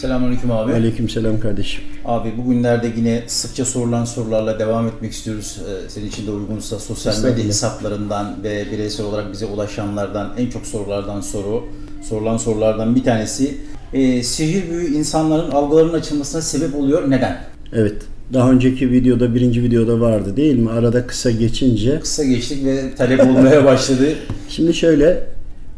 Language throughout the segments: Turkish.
Selamünaleyküm abi. Aleykümselam kardeşim. Abi bugünlerde yine sıkça sorulan sorularla devam etmek istiyoruz. Ee, senin için de uygunsa sosyal medya hesaplarından ve bireysel olarak bize ulaşanlardan en çok sorulardan soru, sorulan sorulardan bir tanesi. Ee, sihir büyü insanların algılarının açılmasına sebep oluyor. Neden? Evet. Daha önceki videoda, birinci videoda vardı değil mi? Arada kısa geçince. Kısa geçtik ve talep olmaya başladı. Şimdi şöyle,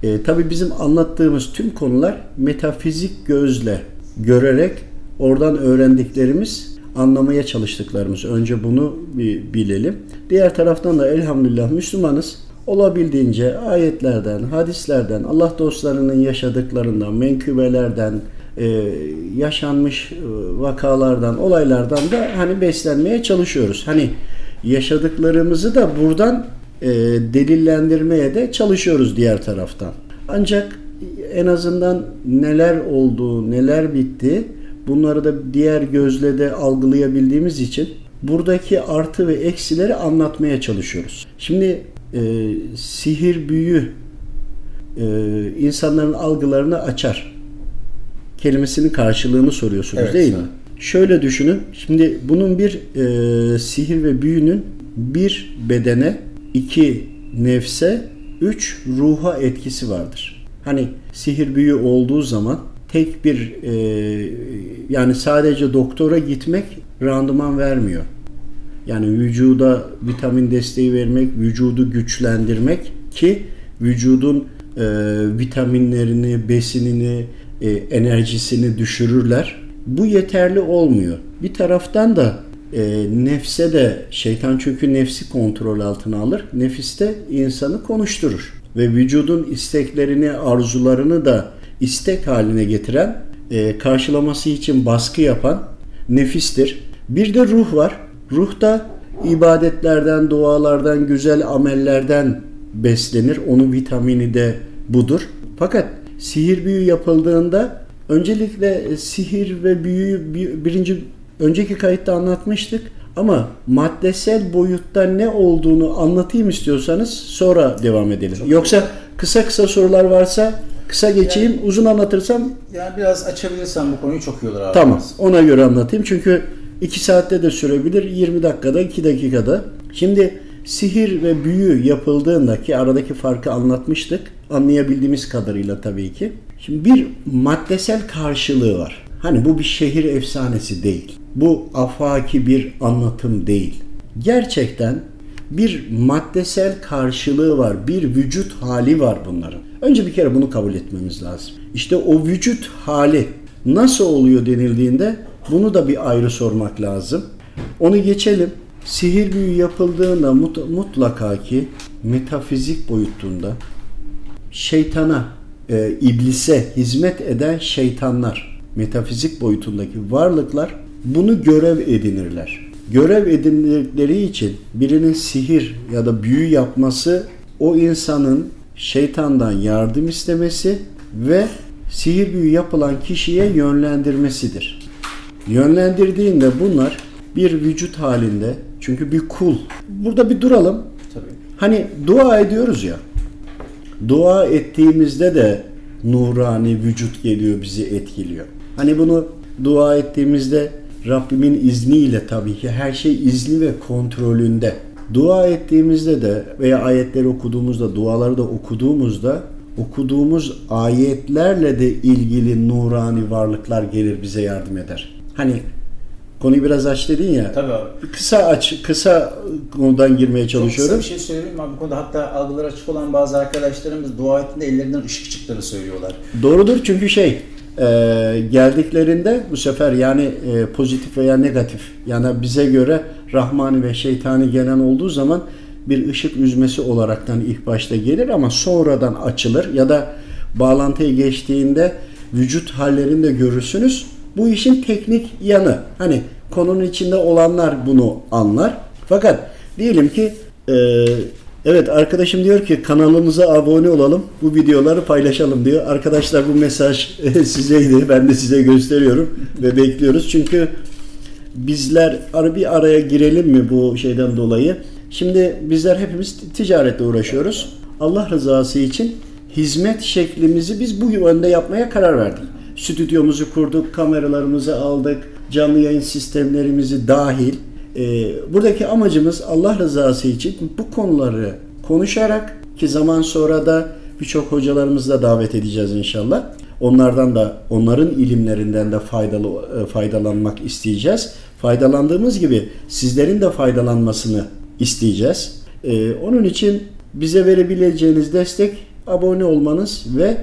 e, tabii bizim anlattığımız tüm konular metafizik gözle görerek oradan öğrendiklerimiz, anlamaya çalıştıklarımız. Önce bunu bir bilelim. Diğer taraftan da elhamdülillah Müslümanız. Olabildiğince ayetlerden, hadislerden, Allah dostlarının yaşadıklarından, menkıbelerden, e, yaşanmış e, vakalardan, olaylardan da hani beslenmeye çalışıyoruz. Hani yaşadıklarımızı da buradan e, delillendirmeye de çalışıyoruz diğer taraftan. Ancak en azından neler oldu, neler bitti bunları da diğer gözle de algılayabildiğimiz için buradaki artı ve eksileri anlatmaya çalışıyoruz. Şimdi e, sihir büyü e, insanların algılarını açar. Kelimesinin karşılığını soruyorsunuz Evet, değil mi? Şöyle düşünün. Şimdi bunun bir e, sihir ve büyünün bir bedene, iki nefse, üç ruha etkisi vardır. Hani sihir büyü olduğu zaman tek bir e, yani sadece doktora gitmek randıman vermiyor. Yani vücuda vitamin desteği vermek, vücudu güçlendirmek ki vücudun e, vitaminlerini, besinini, e, enerjisini düşürürler. Bu yeterli olmuyor. Bir taraftan da e, nefse de şeytan çünkü nefsi kontrol altına alır. Nefiste insanı konuşturur ve vücudun isteklerini, arzularını da istek haline getiren, e, karşılaması için baskı yapan nefistir. Bir de ruh var. Ruh da ibadetlerden, dualardan, güzel amellerden beslenir. Onun vitamini de budur. Fakat sihir büyü yapıldığında öncelikle sihir ve büyüyü bir- birinci önceki kayıtta anlatmıştık. Ama maddesel boyutta ne olduğunu anlatayım istiyorsanız sonra devam edelim. Yoksa kısa kısa sorular varsa kısa geçeyim, uzun anlatırsam Yani biraz açabilirsen bu konuyu çok iyi olur abi. Tamam. Ona göre anlatayım. Çünkü 2 saatte de sürebilir. 20 dakikada, 2 dakikada. Şimdi sihir ve büyü yapıldığında ki aradaki farkı anlatmıştık. Anlayabildiğimiz kadarıyla tabii ki. Şimdi bir maddesel karşılığı var. Hani bu bir şehir efsanesi değil. Bu afaki bir anlatım değil. Gerçekten bir maddesel karşılığı var, bir vücut hali var bunların. Önce bir kere bunu kabul etmemiz lazım. İşte o vücut hali nasıl oluyor denildiğinde bunu da bir ayrı sormak lazım. Onu geçelim. Sihir büyü yapıldığında mut- mutlaka ki metafizik boyutunda şeytana, e, iblise hizmet eden şeytanlar, metafizik boyutundaki varlıklar bunu görev edinirler. Görev edindikleri için birinin sihir ya da büyü yapması o insanın şeytandan yardım istemesi ve sihir büyü yapılan kişiye yönlendirmesidir. Yönlendirdiğinde bunlar bir vücut halinde çünkü bir kul. Burada bir duralım. Tabii. Hani dua ediyoruz ya. Dua ettiğimizde de nurani vücut geliyor bizi etkiliyor. Hani bunu dua ettiğimizde Rabbimin izniyle tabii ki her şey izni ve kontrolünde. Dua ettiğimizde de veya ayetleri okuduğumuzda, duaları da okuduğumuzda okuduğumuz ayetlerle de ilgili nurani varlıklar gelir bize yardım eder. Hani konuyu biraz aç dedin ya. Tabii abi. Kısa aç, kısa konudan girmeye Çok çalışıyorum. kısa bir şey söyleyeyim mi? abi? Bu konuda hatta algıları açık olan bazı arkadaşlarımız dua ettiğinde ellerinden ışık çıktığını söylüyorlar. Doğrudur çünkü şey e, geldiklerinde bu sefer yani e, pozitif veya negatif yani bize göre rahmani ve şeytani gelen olduğu zaman bir ışık üzmesi olaraktan ilk başta gelir ama sonradan açılır ya da bağlantıya geçtiğinde vücut hallerini de görürsünüz. Bu işin teknik yanı. Hani konunun içinde olanlar bunu anlar. Fakat diyelim ki e, Evet arkadaşım diyor ki kanalımıza abone olalım. Bu videoları paylaşalım diyor. Arkadaşlar bu mesaj sizeydi. Ben de size gösteriyorum ve bekliyoruz. Çünkü bizler bir araya girelim mi bu şeyden dolayı? Şimdi bizler hepimiz ticaretle uğraşıyoruz. Allah rızası için hizmet şeklimizi biz bu yönde yapmaya karar verdik. stüdyomuzu kurduk, kameralarımızı aldık, canlı yayın sistemlerimizi dahil. Ee, buradaki amacımız Allah rızası için bu konuları konuşarak ki zaman sonra da birçok hocalarımızı da davet edeceğiz inşallah. Onlardan da onların ilimlerinden de faydalı e, faydalanmak isteyeceğiz. Faydalandığımız gibi sizlerin de faydalanmasını isteyeceğiz. Ee, onun için bize verebileceğiniz destek abone olmanız ve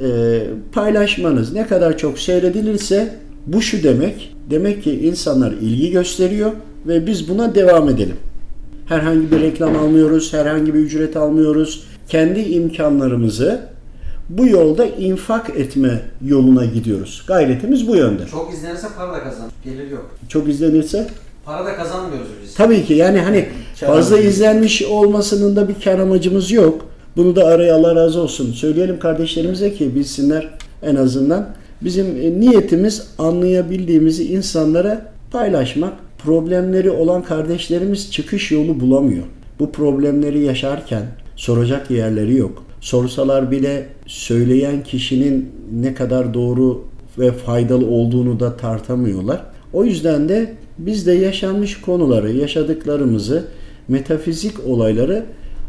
e, paylaşmanız. Ne kadar çok seyredilirse bu şu demek. Demek ki insanlar ilgi gösteriyor ve biz buna devam edelim. Herhangi bir reklam almıyoruz, herhangi bir ücret almıyoruz. Kendi imkanlarımızı bu yolda infak etme yoluna gidiyoruz. Gayretimiz bu yönde. Çok izlenirse para da kazan. Gelir yok. Çok izlenirse Para da kazanmıyoruz biz. tabii ki yani hani fazla izlenmiş olmasının da bir kar amacımız yok. Bunu da araya Allah razı olsun. Söyleyelim kardeşlerimize ki bilsinler en azından. Bizim e, niyetimiz anlayabildiğimizi insanlara paylaşmak. Problemleri olan kardeşlerimiz çıkış yolu bulamıyor. Bu problemleri yaşarken soracak yerleri yok. Sorsalar bile söyleyen kişinin ne kadar doğru ve faydalı olduğunu da tartamıyorlar. O yüzden de biz de yaşanmış konuları, yaşadıklarımızı, metafizik olayları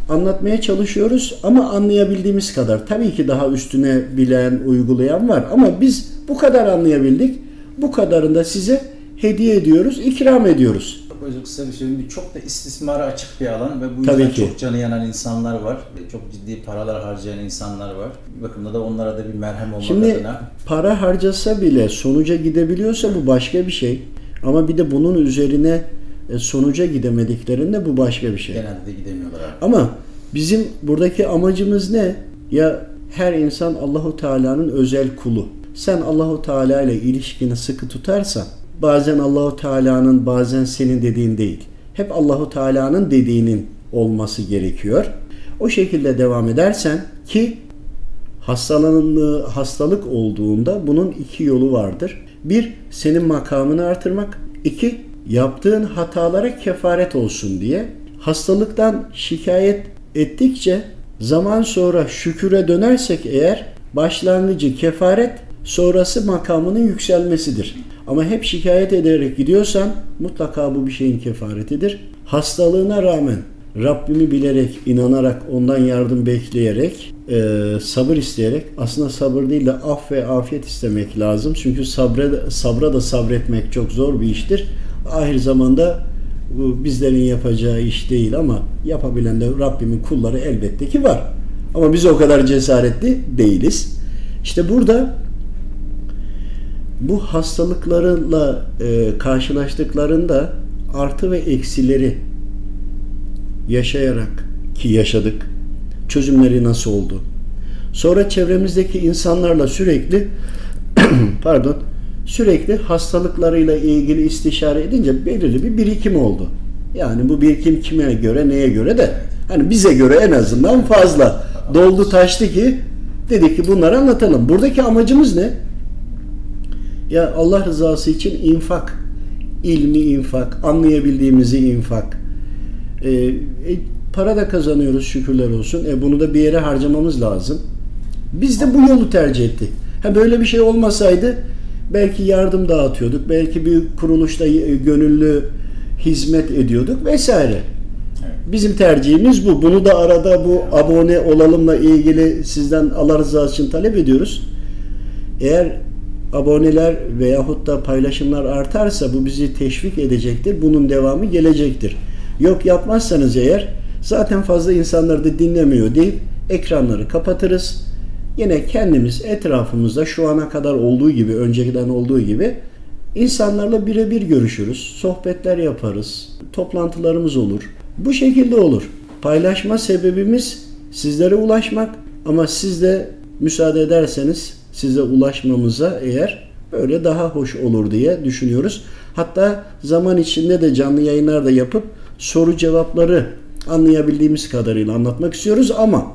anlatmaya çalışıyoruz ama anlayabildiğimiz kadar. Tabii ki daha üstüne bilen, uygulayan var ama biz bu kadar anlayabildik. Bu kadarını da size hediye ediyoruz, ikram ediyoruz. Çok kısa bir şey. Çok da istismara açık bir alan ve bu Tabii yüzden ki. çok canı yanan insanlar var. Çok ciddi paralar harcayan insanlar var. Bir bakımda da onlara da bir merhem olmak Şimdi adına. para harcasa bile sonuca gidebiliyorsa bu başka bir şey. Ama bir de bunun üzerine e, sonuca gidemediklerinde bu başka bir şey. Genelde de gidemiyorlar abi. Ama bizim buradaki amacımız ne? Ya her insan Allahu Teala'nın özel kulu. Sen Allahu Teala ile ilişkini sıkı tutarsan bazen Allahu Teala'nın bazen senin dediğin değil. Hep Allahu Teala'nın dediğinin olması gerekiyor. O şekilde devam edersen ki hastalanığı hastalık olduğunda bunun iki yolu vardır. Bir, senin makamını artırmak. İki, yaptığın hatalara kefaret olsun diye. Hastalıktan şikayet ettikçe zaman sonra şüküre dönersek eğer başlangıcı kefaret, sonrası makamının yükselmesidir. Ama hep şikayet ederek gidiyorsan mutlaka bu bir şeyin kefaretidir. Hastalığına rağmen Rabbimi bilerek, inanarak, ondan yardım bekleyerek, e, sabır isteyerek, aslında sabır değil de af ve afiyet istemek lazım. Çünkü sabre, sabra da sabretmek çok zor bir iştir. Ahir zamanda bu bizlerin yapacağı iş değil ama yapabilen de Rabbimin kulları elbette ki var. Ama biz o kadar cesaretli değiliz. İşte burada bu hastalıklarla e, karşılaştıklarında artı ve eksileri yaşayarak ki yaşadık. Çözümleri nasıl oldu? Sonra çevremizdeki insanlarla sürekli pardon sürekli hastalıklarıyla ilgili istişare edince belirli bir birikim oldu. Yani bu birikim kime göre neye göre de hani bize göre en azından fazla doldu taştı ki dedik ki bunları anlatalım. Buradaki amacımız ne? Ya Allah rızası için infak, ilmi infak, anlayabildiğimizi infak. E, e, para da kazanıyoruz şükürler olsun. E, bunu da bir yere harcamamız lazım. Biz de bu yolu tercih ettik. Ha böyle bir şey olmasaydı belki yardım dağıtıyorduk. Belki bir kuruluşta e, gönüllü hizmet ediyorduk vesaire. Bizim tercihimiz bu. Bunu da arada bu abone olalımla ilgili sizden Allah rızası için talep ediyoruz. Eğer aboneler veyahut da paylaşımlar artarsa bu bizi teşvik edecektir. Bunun devamı gelecektir. Yok yapmazsanız eğer zaten fazla insanlar da dinlemiyor deyip ekranları kapatırız. Yine kendimiz etrafımızda şu ana kadar olduğu gibi, önceden olduğu gibi insanlarla birebir görüşürüz. Sohbetler yaparız. Toplantılarımız olur. Bu şekilde olur. Paylaşma sebebimiz sizlere ulaşmak ama siz de müsaade ederseniz size ulaşmamıza eğer böyle daha hoş olur diye düşünüyoruz. Hatta zaman içinde de canlı yayınlar da yapıp soru cevapları anlayabildiğimiz kadarıyla anlatmak istiyoruz ama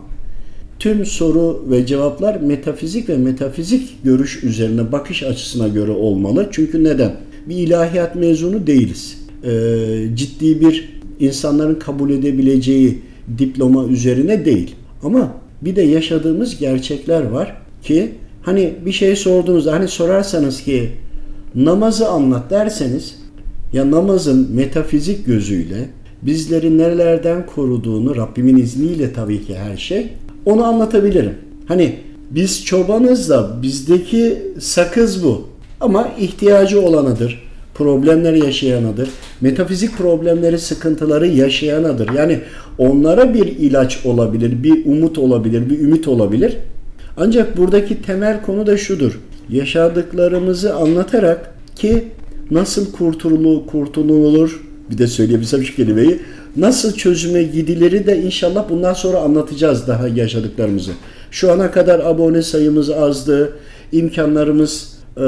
tüm soru ve cevaplar metafizik ve metafizik görüş üzerine bakış açısına göre olmalı. Çünkü neden? Bir ilahiyat mezunu değiliz. Ee, ciddi bir insanların kabul edebileceği diploma üzerine değil. Ama bir de yaşadığımız gerçekler var ki Hani bir şey sorduğunuzda hani sorarsanız ki namazı anlat derseniz ya namazın metafizik gözüyle bizleri nerelerden koruduğunu Rabbimin izniyle tabii ki her şey onu anlatabilirim. Hani biz çobanız da bizdeki sakız bu. Ama ihtiyacı olanıdır. Problemler yaşayanıdır. Metafizik problemleri, sıkıntıları yaşayanıdır. Yani onlara bir ilaç olabilir, bir umut olabilir, bir ümit olabilir. Ancak buradaki temel konu da şudur. Yaşadıklarımızı anlatarak ki nasıl kurtulur, kurtululur bir de söyleyebilsem şu kelimeyi nasıl çözüme gidileri de inşallah bundan sonra anlatacağız daha yaşadıklarımızı. Şu ana kadar abone sayımız azdı, imkanlarımız e,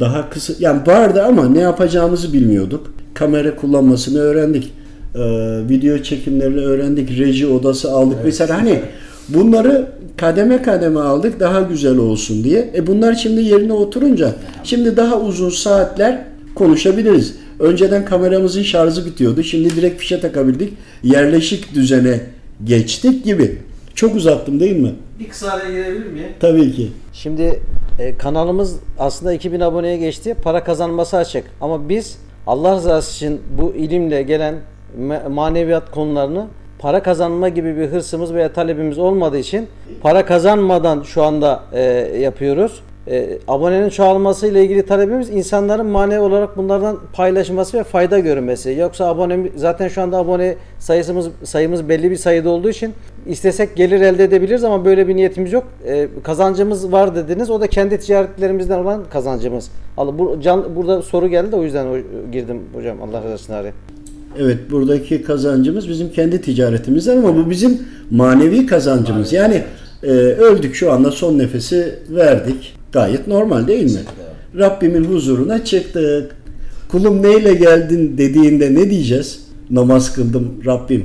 daha kısa yani vardı ama ne yapacağımızı bilmiyorduk. Kamera kullanmasını öğrendik. E, video çekimlerini öğrendik. Reji odası aldık evet. vesaire. Hani bunları kademe kademe aldık daha güzel olsun diye. E bunlar şimdi yerine oturunca şimdi daha uzun saatler konuşabiliriz. Önceden kameramızın şarjı bitiyordu. Şimdi direkt fişe takabildik. Yerleşik düzene geçtik gibi. Çok uzattım değil mi? Bir kısa araya girebilir miyim? Tabii ki. Şimdi e, kanalımız aslında 2000 aboneye geçti. Para kazanması açık. Ama biz Allah rızası için bu ilimle gelen ma- maneviyat konularını para kazanma gibi bir hırsımız veya talebimiz olmadığı için para kazanmadan şu anda e, yapıyoruz. E, abonenin çoğalması ile ilgili talebimiz insanların manevi olarak bunlardan paylaşması ve fayda görmesi. Yoksa abone zaten şu anda abone sayısımız sayımız belli bir sayıda olduğu için istesek gelir elde edebiliriz ama böyle bir niyetimiz yok. E, kazancımız var dediniz. O da kendi ticaretlerimizden olan kazancımız. Allah bu can burada soru geldi de o yüzden girdim hocam Allah razı olsun. Evet buradaki kazancımız bizim kendi ticaretimizden ama bu bizim manevi kazancımız. Yani e, öldük şu anda son nefesi verdik. Gayet normal değil mi? Rabbimin huzuruna çıktık. Kulum neyle geldin dediğinde ne diyeceğiz? Namaz kıldım Rabbim.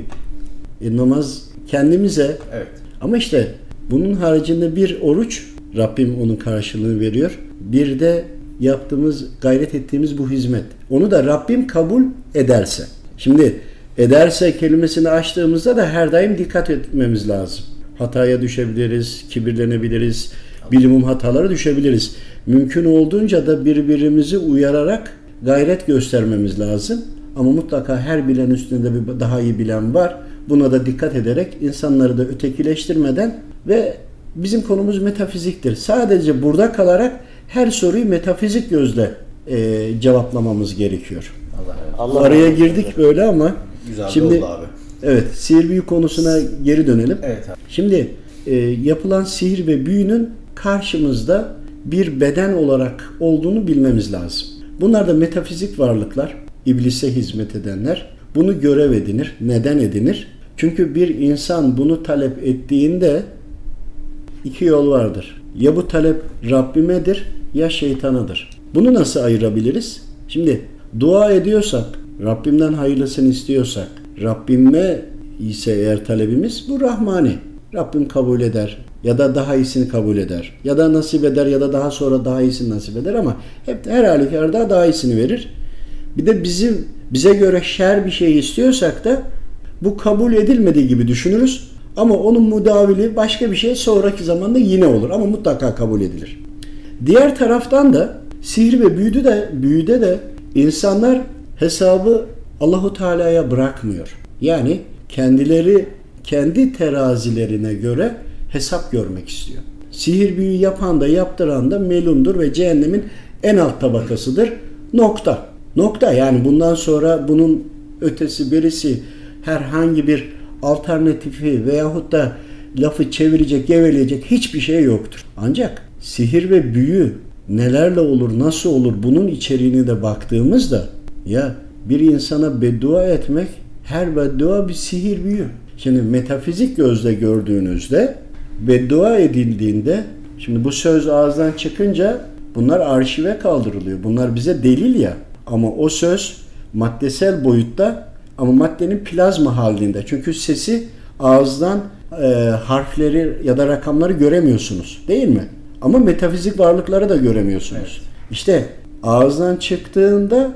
E, namaz kendimize. Evet. Ama işte bunun haricinde bir oruç Rabbim onun karşılığını veriyor. Bir de yaptığımız, gayret ettiğimiz bu hizmet. Onu da Rabbim kabul ederse. Şimdi ederse kelimesini açtığımızda da her daim dikkat etmemiz lazım. Hataya düşebiliriz, kibirlenebiliriz, bilimum hatalara düşebiliriz. Mümkün olduğunca da birbirimizi uyararak gayret göstermemiz lazım. Ama mutlaka her bilen üstünde bir daha iyi bilen var. Buna da dikkat ederek insanları da ötekileştirmeden ve bizim konumuz metafiziktir. Sadece burada kalarak her soruyu metafizik gözle e, cevaplamamız gerekiyor. Allah Allah Araya girdik böyle ama Güzel şimdi oldu abi. evet sihir büyü konusuna geri dönelim. Evet abi. Şimdi e, yapılan sihir ve büyünün karşımızda bir beden olarak olduğunu bilmemiz lazım. Bunlar da metafizik varlıklar, iblise hizmet edenler. Bunu görev edinir. Neden edinir? Çünkü bir insan bunu talep ettiğinde iki yol vardır. Ya bu talep Rabbimedir ya şeytanadır. Bunu nasıl ayırabiliriz? Şimdi dua ediyorsak, Rabbimden hayırlısını istiyorsak, Rabbime ise eğer talebimiz bu Rahmani. Rabbim kabul eder ya da daha iyisini kabul eder ya da nasip eder ya da daha sonra daha iyisini nasip eder ama hep her halükarda daha iyisini verir. Bir de bizim bize göre şer bir şey istiyorsak da bu kabul edilmediği gibi düşünürüz. Ama onun mudavili başka bir şey sonraki zamanda yine olur ama mutlaka kabul edilir. Diğer taraftan da sihir ve büyüde de büyüde de insanlar hesabı Allahu Teala'ya bırakmıyor. Yani kendileri kendi terazilerine göre hesap görmek istiyor. Sihir büyü yapan da yaptıran da melundur ve cehennemin en alt tabakasıdır. Nokta. Nokta yani bundan sonra bunun ötesi birisi herhangi bir alternatifi veyahut da lafı çevirecek, geveleyecek hiçbir şey yoktur. Ancak sihir ve büyü nelerle olur, nasıl olur bunun içeriğine de baktığımızda ya bir insana beddua etmek her beddua bir sihir büyü. Şimdi metafizik gözle gördüğünüzde beddua edildiğinde şimdi bu söz ağızdan çıkınca bunlar arşive kaldırılıyor. Bunlar bize delil ya. Ama o söz maddesel boyutta ama maddenin plazma halinde. Çünkü sesi ağızdan e, harfleri ya da rakamları göremiyorsunuz. Değil mi? Ama metafizik varlıkları da göremiyorsunuz. İşte ağızdan çıktığında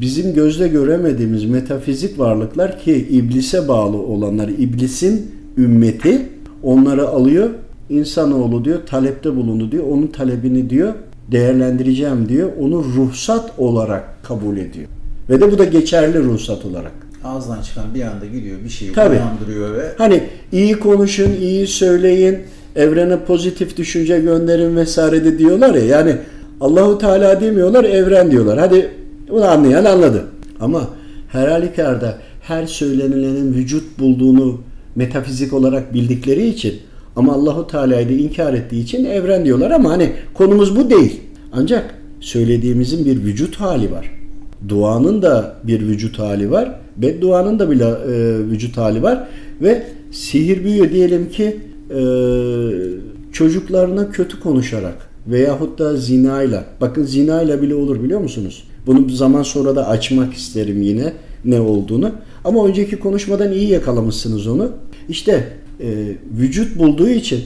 bizim gözle göremediğimiz metafizik varlıklar ki iblise bağlı olanlar, iblisin ümmeti onları alıyor insanoğlu diyor talepte bulundu diyor. Onun talebini diyor değerlendireceğim diyor. Onu ruhsat olarak kabul ediyor. Ve de bu da geçerli ruhsat olarak. Ağızdan çıkan bir anda gidiyor bir şeyi Tabii. uyandırıyor ve Hani iyi konuşun, iyi söyleyin, evrene pozitif düşünce gönderin vesaire de diyorlar ya. Yani Allahu Teala demiyorlar, evren diyorlar. Hadi bunu anlayan anladı. Ama her halükarda her söylenilenin vücut bulduğunu metafizik olarak bildikleri için ama Allahu Teala'yı da inkar ettiği için evren diyorlar ama hani konumuz bu değil. Ancak söylediğimizin bir vücut hali var. Duanın da bir vücut hali var. Bedduanın da bile e, vücut hali var. Ve sihir büyüyor diyelim ki e, çocuklarına kötü konuşarak veyahut da zinayla. Bakın zinayla bile olur biliyor musunuz? Bunu bir zaman sonra da açmak isterim yine ne olduğunu. Ama önceki konuşmadan iyi yakalamışsınız onu. İşte e, vücut bulduğu için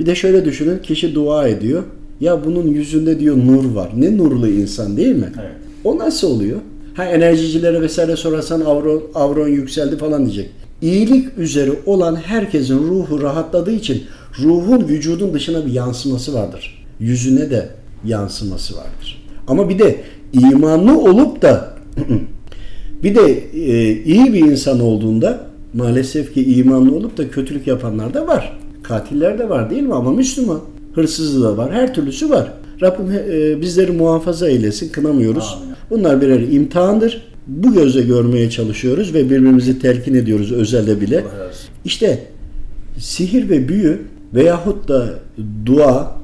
bir de şöyle düşünün kişi dua ediyor. Ya bunun yüzünde diyor nur var. Ne nurlu insan değil mi? Evet. O nasıl oluyor? Ha enerjicilere vesaire sorarsan avron, avron yükseldi falan diyecek. İyilik üzere olan herkesin ruhu rahatladığı için ruhun vücudun dışına bir yansıması vardır. Yüzüne de yansıması vardır. Ama bir de imanlı olup da bir de e, iyi bir insan olduğunda maalesef ki imanlı olup da kötülük yapanlar da var. Katiller de var değil mi? Ama Müslüman. Hırsızı da var. Her türlüsü var. Rabbim e, bizleri muhafaza eylesin. Kınamıyoruz. Amin. Bunlar birer imtihandır. Bu gözle görmeye çalışıyoruz ve birbirimizi telkin ediyoruz özelde bile. İşte sihir ve büyü veyahut da dua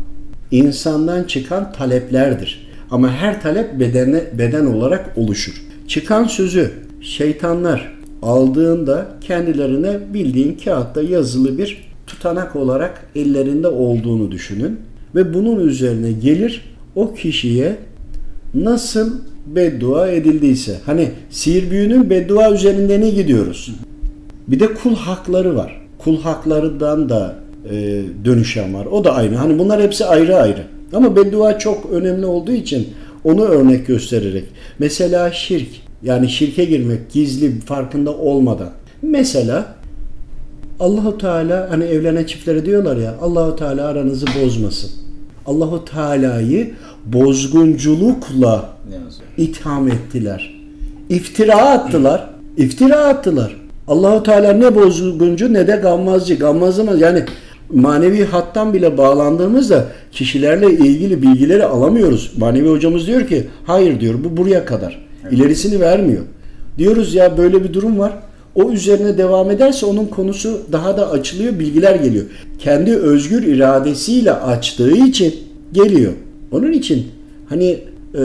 insandan çıkan taleplerdir. Ama her talep bedene, beden olarak oluşur. Çıkan sözü şeytanlar aldığında kendilerine bildiğin kağıtta yazılı bir tutanak olarak ellerinde olduğunu düşünün. Ve bunun üzerine gelir o kişiye nasıl beddua edildiyse. Hani sihir büyünün beddua üzerinden iyi gidiyoruz. Bir de kul hakları var. Kul haklarından da e, dönüşen var. O da aynı. Hani bunlar hepsi ayrı ayrı. Ama beddua çok önemli olduğu için onu örnek göstererek. Mesela şirk. Yani şirke girmek gizli farkında olmadan. Mesela Allahu Teala hani evlenen çiftlere diyorlar ya Allahu Teala aranızı bozmasın. Allahu Teala'yı bozgunculukla itham ettiler. İftira attılar. İftira attılar. Allahu Teala ne bozguncu ne de gammazcı. Gammazlamaz yani manevi hattan bile bağlandığımızda kişilerle ilgili bilgileri alamıyoruz. Manevi hocamız diyor ki hayır diyor bu buraya kadar. İlerisini vermiyor. Diyoruz ya böyle bir durum var. O üzerine devam ederse onun konusu daha da açılıyor, bilgiler geliyor. Kendi özgür iradesiyle açtığı için geliyor. Onun için hani e,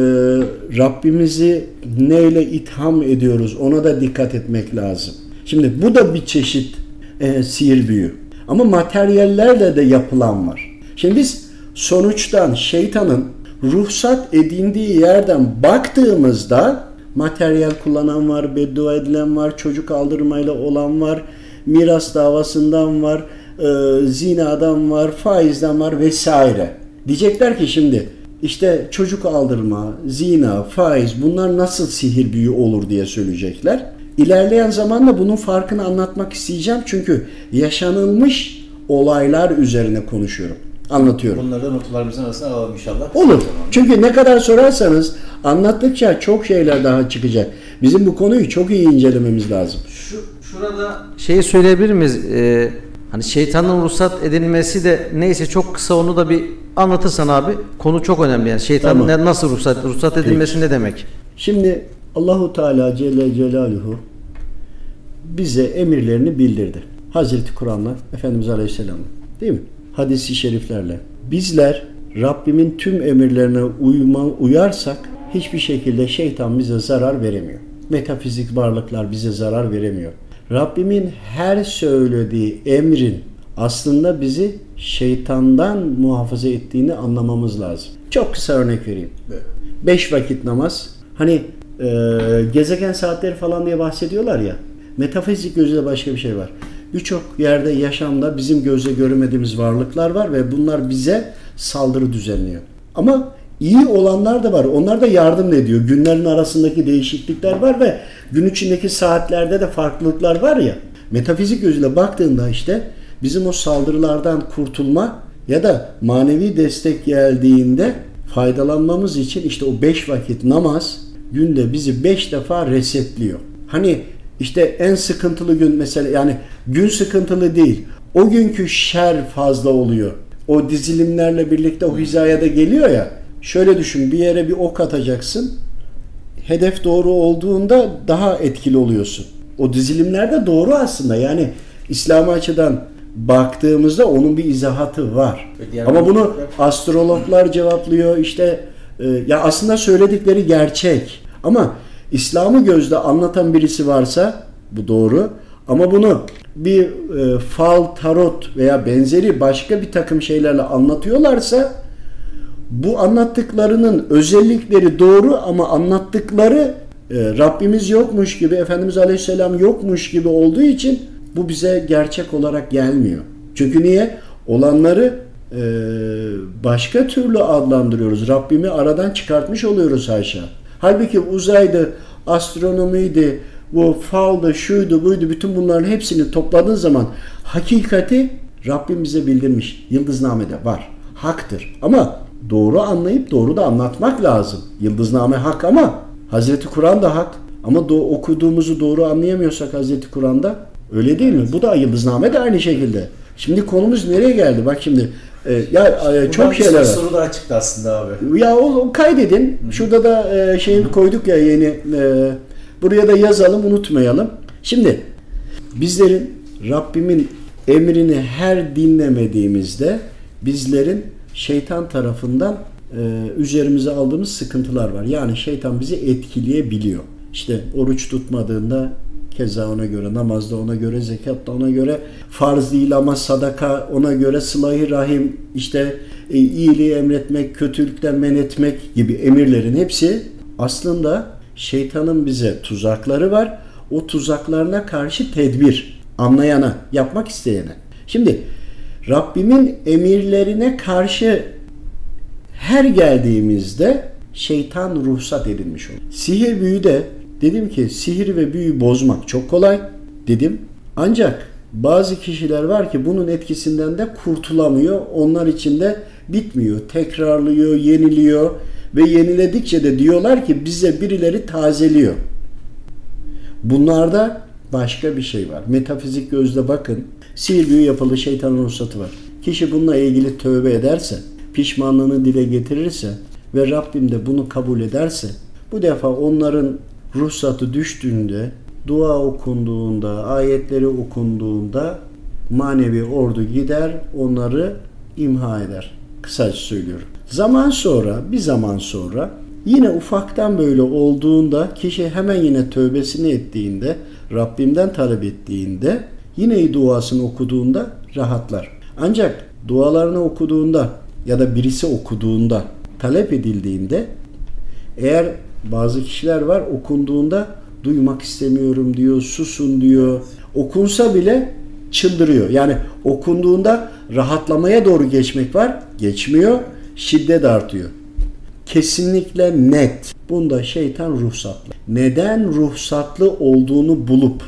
Rabbimizi neyle itham ediyoruz ona da dikkat etmek lazım. Şimdi bu da bir çeşit e, sihir büyü. Ama materyallerle de yapılan var. Şimdi biz sonuçtan şeytanın ruhsat edindiği yerden baktığımızda materyal kullanan var, beddua edilen var, çocuk aldırmayla olan var, miras davasından var, e, zinadan var, faizden var vesaire. Diyecekler ki şimdi işte çocuk aldırma, zina, faiz bunlar nasıl sihir büyü olur diye söyleyecekler. İlerleyen zamanda bunun farkını anlatmak isteyeceğim çünkü yaşanılmış olaylar üzerine konuşuyorum. Anlatıyorum. Bunları da notlarımızın arasına alalım inşallah. Olur. Çünkü ne kadar sorarsanız anlattıkça çok şeyler daha çıkacak. Bizim bu konuyu çok iyi incelememiz lazım. Şu şurada şeyi söyleyebilir miyiz? Ee, hani şeytanın ruhsat edilmesi de neyse çok kısa onu da bir anlatırsan abi. Konu çok önemli yani. Şeytanın Tamam. nasıl ruhsat ruhsat edilmesi ne demek? Şimdi Allahu Teala Celle Celaluhu bize emirlerini bildirdi. Hazreti Kur'an'la Efendimiz Aleyhisselam değil mi? Hadisi şeriflerle. Bizler Rabbimin tüm emirlerine uyma, uyarsak hiçbir şekilde şeytan bize zarar veremiyor. Metafizik varlıklar bize zarar veremiyor. Rabbimin her söylediği emrin aslında bizi şeytandan muhafaza ettiğini anlamamız lazım. Çok kısa örnek vereyim. Beş vakit namaz. Hani e, gezegen saatleri falan diye bahsediyorlar ya. Metafizik gözüyle başka bir şey var. Birçok yerde yaşamda bizim gözle göremediğimiz varlıklar var ve bunlar bize saldırı düzenliyor. Ama iyi olanlar da var. Onlar da yardım ediyor. Günlerin arasındaki değişiklikler var ve gün içindeki saatlerde de farklılıklar var ya. Metafizik gözüyle baktığında işte bizim o saldırılardan kurtulma ya da manevi destek geldiğinde faydalanmamız için işte o beş vakit namaz günde bizi beş defa resetliyor. Hani işte en sıkıntılı gün mesela yani gün sıkıntılı değil. O günkü şer fazla oluyor. O dizilimlerle birlikte o hizaya da geliyor ya. Şöyle düşün bir yere bir ok atacaksın. Hedef doğru olduğunda daha etkili oluyorsun. O dizilimler de doğru aslında. Yani İslam açıdan baktığımızda onun bir izahatı var. Ama bunu astrologlar cevaplıyor. İşte e, ya aslında söyledikleri gerçek. Ama İslam'ı gözde anlatan birisi varsa bu doğru. Ama bunu bir e, fal, tarot veya benzeri başka bir takım şeylerle anlatıyorlarsa bu anlattıklarının özellikleri doğru ama anlattıkları e, Rabbimiz yokmuş gibi, Efendimiz Aleyhisselam yokmuş gibi olduğu için bu bize gerçek olarak gelmiyor. Çünkü niye? Olanları e, başka türlü adlandırıyoruz. Rabbimi aradan çıkartmış oluyoruz haşa. Halbuki uzaydı, astronomiydi, bu faldı, şuydu, buydu bütün bunların hepsini topladığın zaman hakikati Rabbim bize bildirmiş. Yıldızname'de var. Haktır. Ama doğru anlayıp doğru da anlatmak lazım. Yıldızname hak ama Hazreti Kur'an da hak. Ama do- okuduğumuzu doğru anlayamıyorsak Hazreti Kur'an'da öyle değil mi? Bu da Yıldızname de aynı şekilde. Şimdi konumuz nereye geldi? Bak şimdi e, ya e, çok şeyler var. soru daha çıktı aslında abi. Ya o, o kaydedin. Şurada da e, şeyini koyduk ya yeni. e, buraya da yazalım unutmayalım. Şimdi bizlerin Rabbimin emrini her dinlemediğimizde bizlerin şeytan tarafından e, üzerimize aldığımız sıkıntılar var. Yani şeytan bizi etkileyebiliyor. İşte oruç tutmadığında keza ona göre, namazda ona göre, zekatta ona göre, farz değil ama sadaka ona göre, sıla rahim, işte e, iyiliği emretmek, kötülükten men etmek gibi emirlerin hepsi aslında şeytanın bize tuzakları var. O tuzaklarına karşı tedbir, anlayana, yapmak isteyene. Şimdi Rabbimin emirlerine karşı her geldiğimizde şeytan ruhsat edilmiş olur. Sihir büyü de dedim ki sihir ve büyü bozmak çok kolay dedim. Ancak bazı kişiler var ki bunun etkisinden de kurtulamıyor. Onlar için de bitmiyor. Tekrarlıyor, yeniliyor ve yeniledikçe de diyorlar ki bize birileri tazeliyor. Bunlarda başka bir şey var. Metafizik gözle bakın. Sihir büyü yapılı şeytanın ruhsatı var. Kişi bununla ilgili tövbe ederse, pişmanlığını dile getirirse ve Rabbim de bunu kabul ederse bu defa onların ruhsatı düştüğünde, dua okunduğunda, ayetleri okunduğunda manevi ordu gider onları imha eder. Kısaca söylüyorum. Zaman sonra, bir zaman sonra yine ufaktan böyle olduğunda kişi hemen yine tövbesini ettiğinde, Rabbimden talep ettiğinde, yine duasını okuduğunda rahatlar. Ancak dualarını okuduğunda ya da birisi okuduğunda, talep edildiğinde eğer bazı kişiler var okunduğunda duymak istemiyorum diyor, susun diyor. Okunsa bile çıldırıyor. Yani okunduğunda rahatlamaya doğru geçmek var, geçmiyor, şiddet artıyor. Kesinlikle net. Bunda şeytan ruhsatlı. Neden ruhsatlı olduğunu bulup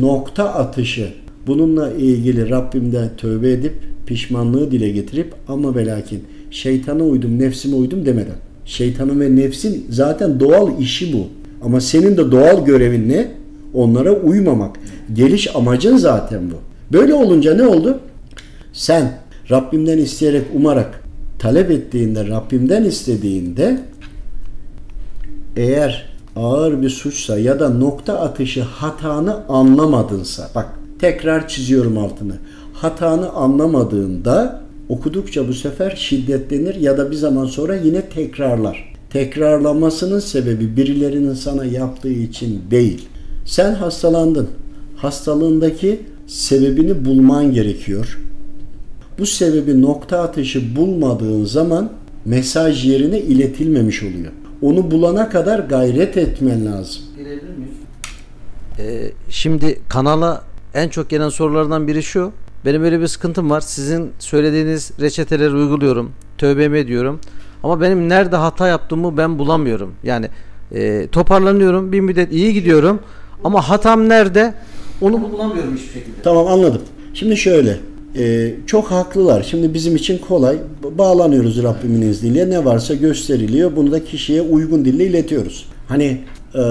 nokta atışı bununla ilgili Rabbimden tövbe edip pişmanlığı dile getirip ama ve lakin şeytana uydum, nefsime uydum demeden. Şeytanın ve nefsin zaten doğal işi bu. Ama senin de doğal görevin ne? Onlara uymamak. Geliş amacın zaten bu. Böyle olunca ne oldu? Sen Rabbimden isteyerek, umarak, talep ettiğinde, Rabbimden istediğinde eğer ağır bir suçsa ya da nokta atışı hatanı anlamadınsa, bak tekrar çiziyorum altını. Hatanı anlamadığında okudukça bu sefer şiddetlenir ya da bir zaman sonra yine tekrarlar. Tekrarlamasının sebebi birilerinin sana yaptığı için değil. Sen hastalandın. Hastalığındaki sebebini bulman gerekiyor. Bu sebebi nokta atışı bulmadığın zaman mesaj yerine iletilmemiş oluyor. Onu bulana kadar gayret etmen lazım. Girebilir miyiz? Ee, şimdi kanala en çok gelen sorulardan biri şu. Benim böyle bir sıkıntım var. Sizin söylediğiniz reçeteleri uyguluyorum. Tövbemi ediyorum. Ama benim nerede hata yaptığımı ben bulamıyorum. Yani e, toparlanıyorum. Bir müddet iyi gidiyorum. Ama hatam nerede? Onu bulamıyorum hiçbir şekilde. Tamam anladım. Şimdi şöyle, e, çok haklılar. Şimdi bizim için kolay. Bağlanıyoruz Rabbimin izniyle. Ne varsa gösteriliyor. Bunu da kişiye uygun dille iletiyoruz. Hani e,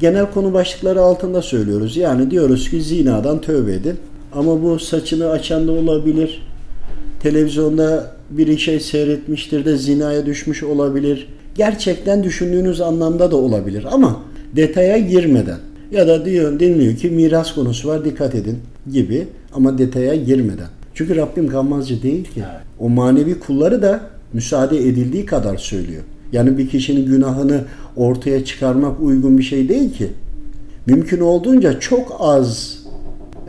genel konu başlıkları altında söylüyoruz. Yani diyoruz ki zinadan tövbe edin. Ama bu saçını açan da olabilir. Televizyonda bir şey seyretmiştir de zinaya düşmüş olabilir. Gerçekten düşündüğünüz anlamda da olabilir ama detaya girmeden ya da diyor deniliyor ki miras konusu var dikkat edin gibi ama detaya girmeden. Çünkü Rabbim gammazcı değil ki. O manevi kulları da müsaade edildiği kadar söylüyor. Yani bir kişinin günahını ortaya çıkarmak uygun bir şey değil ki. Mümkün olduğunca çok az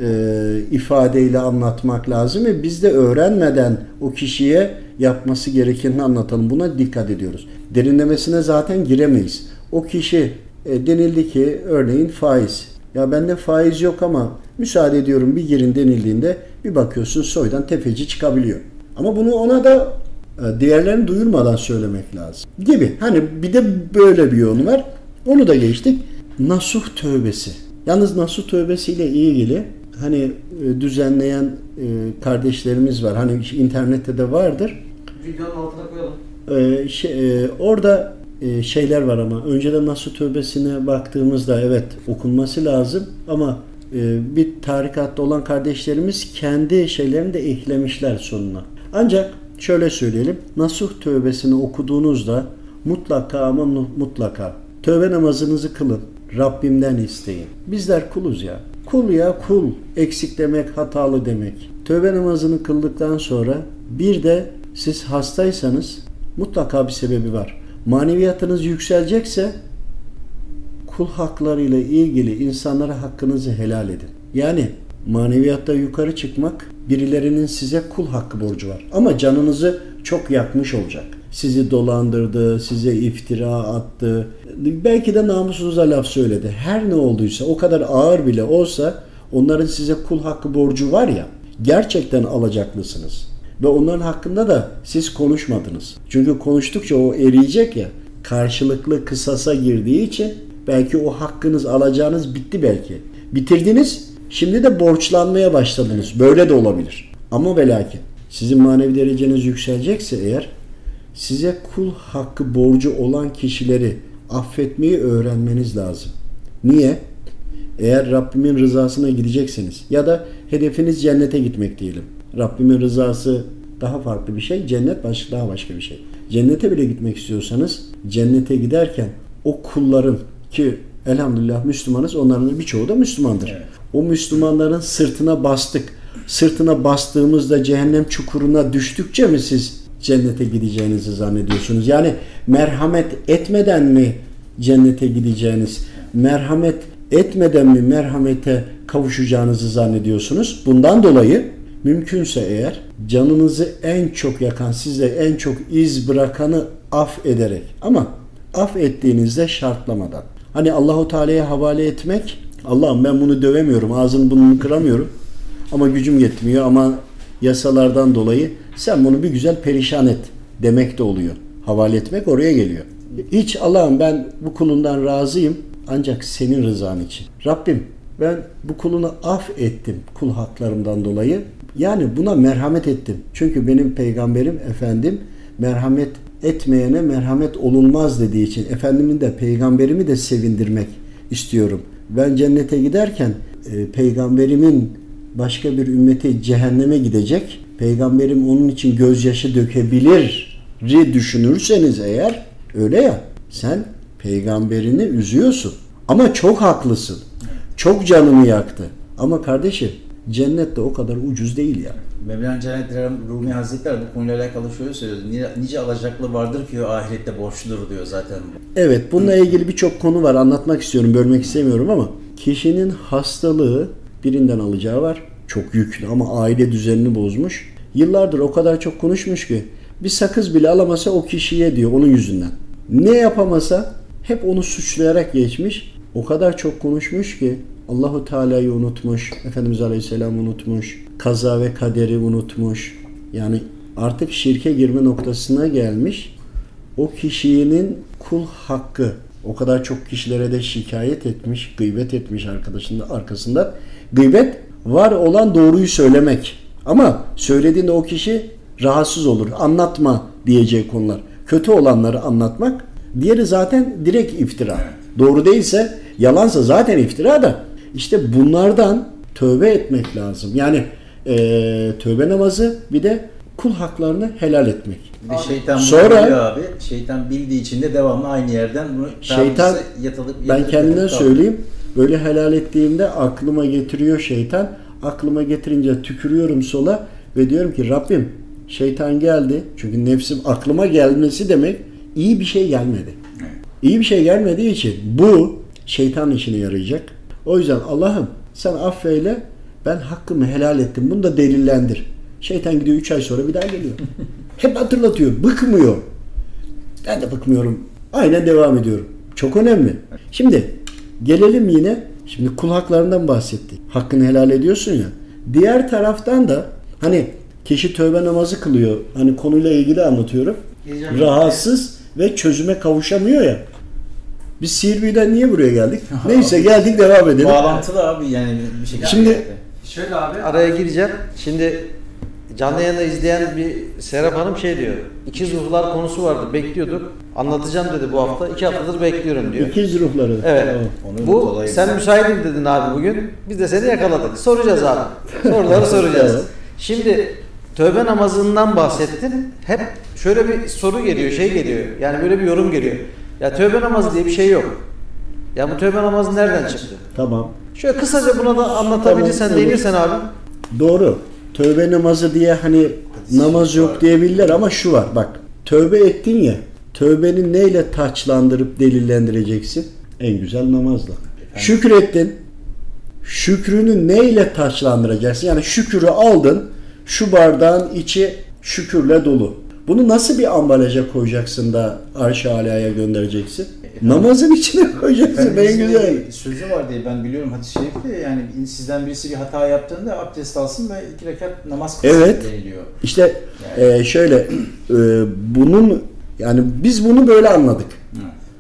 e, ifadeyle anlatmak lazım ve biz de öğrenmeden o kişiye yapması gerekenini anlatalım. Buna dikkat ediyoruz. Derinlemesine zaten giremeyiz. O kişi e, denildi ki örneğin faiz. Ya bende faiz yok ama müsaade ediyorum bir girin denildiğinde bir bakıyorsun soydan tefeci çıkabiliyor. Ama bunu ona da e, diğerlerini duyurmadan söylemek lazım. Gibi. Hani bir de böyle bir yönü var. Onu da geçtik. Nasuh tövbesi. Yalnız nasuh tövbesiyle ilgili hani e, düzenleyen e, kardeşlerimiz var. Hani internette de vardır. Videonun altına koyalım. Ee, şey, orada e, şeyler var ama önceden Nasuh Tövbesi'ne baktığımızda evet okunması lazım ama e, bir tarikatta olan kardeşlerimiz kendi şeylerini de eklemişler sonuna. Ancak şöyle söyleyelim. Nasuh Tövbesi'ni okuduğunuzda mutlaka ama mutlaka tövbe namazınızı kılın. Rabbimden isteyin. Bizler kuluz ya. Kul ya kul. Eksik demek, hatalı demek. Tövbe namazını kıldıktan sonra bir de siz hastaysanız mutlaka bir sebebi var. Maneviyatınız yükselecekse kul haklarıyla ilgili insanlara hakkınızı helal edin. Yani maneviyatta yukarı çıkmak birilerinin size kul hakkı borcu var. Ama canınızı çok yakmış olacak. Sizi dolandırdı, size iftira attı. Belki de namusunuza laf söyledi. Her ne olduysa o kadar ağır bile olsa onların size kul hakkı borcu var ya gerçekten alacaklısınız. Ve onların hakkında da siz konuşmadınız. Çünkü konuştukça o eriyecek ya. Karşılıklı kısasa girdiği için belki o hakkınız alacağınız bitti belki. Bitirdiniz. Şimdi de borçlanmaya başladınız. Böyle de olabilir. Ama ve sizin manevi dereceniz yükselecekse eğer size kul hakkı borcu olan kişileri affetmeyi öğrenmeniz lazım. Niye? Eğer Rabbimin rızasına gidecekseniz ya da hedefiniz cennete gitmek diyelim. Rabbimin rızası daha farklı bir şey, cennet başka daha başka bir şey. Cennete bile gitmek istiyorsanız cennete giderken o kulların ki elhamdülillah Müslümanız onların birçoğu da Müslümandır. O Müslümanların sırtına bastık. Sırtına bastığımızda cehennem çukuruna düştükçe mi siz cennete gideceğinizi zannediyorsunuz? Yani merhamet etmeden mi cennete gideceğiniz? Merhamet etmeden mi merhamete kavuşacağınızı zannediyorsunuz? Bundan dolayı mümkünse eğer canınızı en çok yakan, size en çok iz bırakanı af ederek ama af ettiğinizde şartlamadan. Hani Allahu Teala'ya havale etmek, Allah'ım ben bunu dövemiyorum, ağzını burnunu kıramıyorum ama gücüm yetmiyor ama yasalardan dolayı sen bunu bir güzel perişan et demek de oluyor. Havale etmek oraya geliyor. Hiç Allah'ım ben bu kulundan razıyım ancak senin rızan için. Rabbim ben bu kulunu af ettim kul haklarımdan dolayı. Yani buna merhamet ettim. Çünkü benim peygamberim efendim merhamet etmeyene merhamet olunmaz dediği için efendimin de peygamberimi de sevindirmek istiyorum. Ben cennete giderken e, peygamberimin başka bir ümmeti cehenneme gidecek. Peygamberim onun için gözyaşı dökebilir düşünürseniz eğer öyle ya sen peygamberini üzüyorsun. Ama çok haklısın. Çok canını yaktı. Ama kardeşim cennet de o kadar ucuz değil ya. Mevlana Celaleddin Rumi Hazretleri bu konuyla alakalı şöyle söylüyor. Nice, alacaklı vardır ki ahirette borçludur diyor zaten. Evet bununla ilgili birçok konu var anlatmak istiyorum bölmek istemiyorum ama kişinin hastalığı birinden alacağı var. Çok yüklü ama aile düzenini bozmuş. Yıllardır o kadar çok konuşmuş ki bir sakız bile alamasa o kişiye diyor onun yüzünden. Ne yapamasa hep onu suçlayarak geçmiş. O kadar çok konuşmuş ki Allahu Teala'yı unutmuş, Efendimiz Aleyhisselam unutmuş, kaza ve kaderi unutmuş. Yani artık şirke girme noktasına gelmiş. O kişinin kul hakkı o kadar çok kişilere de şikayet etmiş, gıybet etmiş arkadaşının arkasında. Gıybet var olan doğruyu söylemek. Ama söylediğinde o kişi rahatsız olur. Anlatma diyeceği konular. Kötü olanları anlatmak. Diğeri zaten direkt iftira. Doğru değilse, yalansa zaten iftira da. İşte bunlardan tövbe etmek lazım. Yani eee, tövbe namazı bir de kul haklarını helal etmek. Bir de şeytan Sonra- biliyor abi. Şeytan bildiği için de devamlı aynı yerden bunu Şeytan, tabirse yatılıp, Ben yatılıp, kendimden yatılıp söyleyeyim. Böyle helal ettiğimde aklıma getiriyor şeytan. Aklıma getirince tükürüyorum sola ve diyorum ki Rabbim şeytan geldi. Çünkü nefsim aklıma gelmesi demek iyi bir şey gelmedi. İyi bir şey gelmediği için bu şeytan işine yarayacak. O yüzden Allah'ım sen affeyle ben hakkımı helal ettim. Bunu da delillendir. Şeytan gidiyor 3 ay sonra bir daha geliyor. Hep hatırlatıyor. Bıkmıyor. Ben de bıkmıyorum. Aynen devam ediyorum. Çok önemli. Şimdi gelelim yine. Şimdi kul haklarından bahsettik. Hakkını helal ediyorsun ya. Diğer taraftan da hani kişi tövbe namazı kılıyor. Hani konuyla ilgili anlatıyorum. Rahatsız ve çözüme kavuşamıyor ya. Biz Sihirbüyü'den niye buraya geldik? Neyse geldik devam edelim. Bağlantılı abi yani bir şekilde. Şimdi- Şöyle abi. Araya gireceğim. Şimdi canlı yayında izleyen bir Serap Hanım şey diyor. İkiz ruhlar konusu vardı. Bekliyorduk. Anlatacağım dedi bu hafta. İki haftadır bekliyorum diyor. İkiz ruhları. Evet. Tamam. Onu Bu sen müsaitim dedin abi bugün. Biz de seni yakaladık. Soracağız abi. Soruları soracağız. Şimdi tövbe namazından bahsettin. Hep şöyle bir soru geliyor, şey geliyor. Yani böyle bir yorum geliyor. Ya tövbe namazı diye bir şey yok. Ya bu tövbe namazı nereden çıktı? Tamam. Şöyle kısaca buna da anlatabilirsen, Tamam, değinirsen abi. Doğru. Tövbe namazı diye hani namaz yok diyebilirler ama şu var bak. Tövbe ettin ya. Tövbeni neyle taçlandırıp delillendireceksin? En güzel namazla. Şükrettin. Şükrünü neyle taçlandıracaksın? Yani şükürü aldın. Şu bardağın içi şükürle dolu. Bunu nasıl bir ambalaja koyacaksın da arş-ı alaya göndereceksin? Namazın içine koyacaksın en güzel. sözü var diye ben biliyorum hadis-i şerifte yani sizden birisi bir hata yaptığında abdest alsın ve iki rekat namaz kılsın Evet. deniliyor. İşte e, şöyle e, bunun yani biz bunu böyle anladık.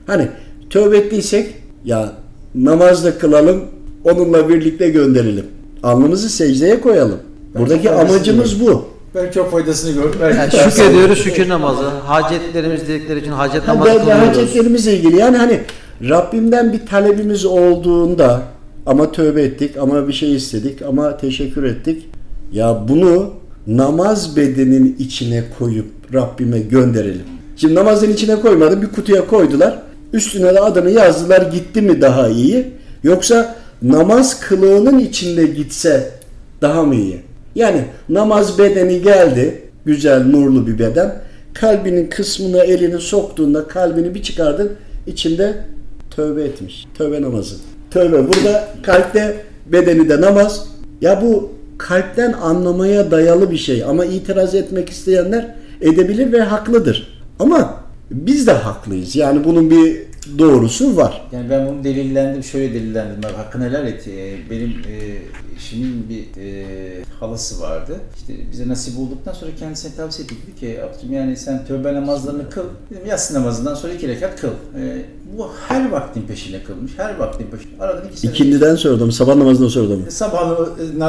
Hani tövbe ettiysek ya namazda kılalım onunla birlikte gönderelim. Alnımızı secdeye koyalım. Buradaki çok faydasını amacımız bu. Ben çok faydasını gördüm. Yani şükrediyoruz şükür namazı. Hacetlerimiz, dilekleri için hacet namazı de kılıyoruz. hacetlerimizle ilgili yani hani Rabbimden bir talebimiz olduğunda ama tövbe ettik ama bir şey istedik ama teşekkür ettik. Ya bunu namaz bedenin içine koyup Rabbime gönderelim. Şimdi namazın içine koymadı bir kutuya koydular. Üstüne de adını yazdılar gitti mi daha iyi? Yoksa namaz kılığının içinde gitse daha mı iyi? Yani namaz bedeni geldi. Güzel nurlu bir beden. Kalbinin kısmına elini soktuğunda kalbini bir çıkardın. içinde tövbe etmiş. Tövbe namazı. Tövbe. Burada kalpte bedeni de namaz. Ya bu kalpten anlamaya dayalı bir şey. Ama itiraz etmek isteyenler edebilir ve haklıdır. Ama biz de haklıyız. Yani bunun bir doğrusu var. Yani ben bunu delillendim, şöyle delillendim. Bak, hakkını helal et. Ee, Benim e, eşimin bir e, halası vardı. İşte bize nasip olduktan sonra kendisine tavsiye ettik. Dedi ki abicim yani sen tövbe namazlarını kıl. Dedim yatsı namazından sonra iki rekat kıl. Ee, bu her vaktin peşine kılmış. Her vaktin peşine. Aradan iki sene. İkindiden sordum. Sabah namazından sordum. Sabah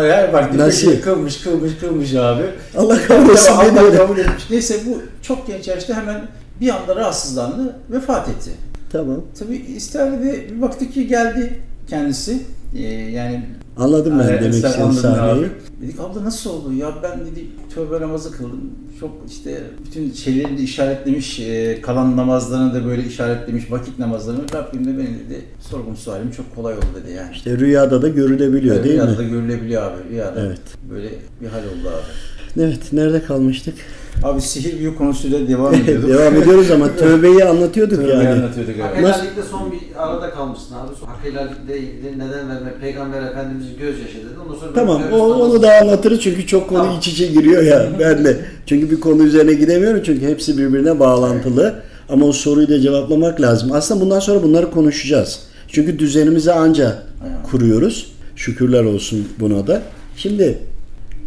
e, her vaktin Nasıl? peşine kılmış, kılmış, kılmış abi. Allah kabul etsin. Allah kabul etmiş. Neyse bu çok genç yaşta hemen bir anda rahatsızlandı, vefat etti. Tamam. Tabii İstiharede bir baktık ki geldi kendisi. Ee, yani Anladım ben Evet, demek istediğin sahneyi. Dedik abla nasıl oldu? Ya ben dedi tövbe namazı kıldım. Çok işte bütün şeyleri de işaretlemiş, e, kalan namazlarını da böyle işaretlemiş, vakit namazlarını. Rabbim de benim dedi sorgun sualim çok kolay oldu dedi yani. İşte rüyada da görülebiliyor Evet, değil rüyada mi? da görülebiliyor abi. Rüyada Evet. böyle bir hal oldu abi. Evet, nerede kalmıştık? Abi sihir büyü konusuyla devam ediyorduk. Devam ediyoruz ama tövbeyi anlatıyorduk Tövbeyi yani. anlatıyorduk Hak abi. Nasıl- helallikte son bir arada kalmışsın abi. Hak helallikle ilgili neden vermek? Peygamber Efendimizin gözyaşı dedi. Ondan sonra Tamam, o, onu da anlatırız çünkü çok konu Tamam. iç içe giriyor ya ben de. Çünkü bir konu üzerine gidemiyorum çünkü hepsi birbirine bağlantılı. Ama o soruyu da cevaplamak lazım. Aslında bundan sonra bunları konuşacağız. Çünkü düzenimizi anca kuruyoruz. Şükürler olsun buna da. Şimdi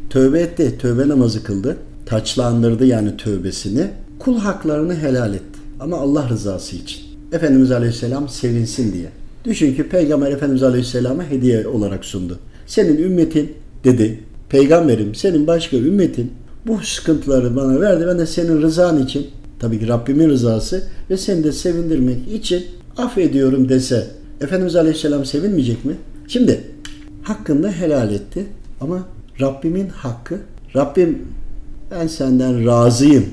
tövbe etti, tövbe namazı kıldı. Taçlandırdı yani tövbesini. Kul haklarını helal etti. Ama Allah rızası için. Efendimiz Aleyhisselam sevinsin diye. Düşün ki Peygamber Efendimiz Aleyhisselam'a hediye olarak sundu. Senin ümmetin dedi. Peygamberim senin başka ümmetin bu sıkıntıları bana verdi. Ben de senin rızan için tabii ki Rabbimin rızası ve seni de sevindirmek için affediyorum dese Efendimiz Aleyhisselam sevinmeyecek mi? Şimdi hakkında helal etti ama Rabbimin hakkı Rabbim ben senden razıyım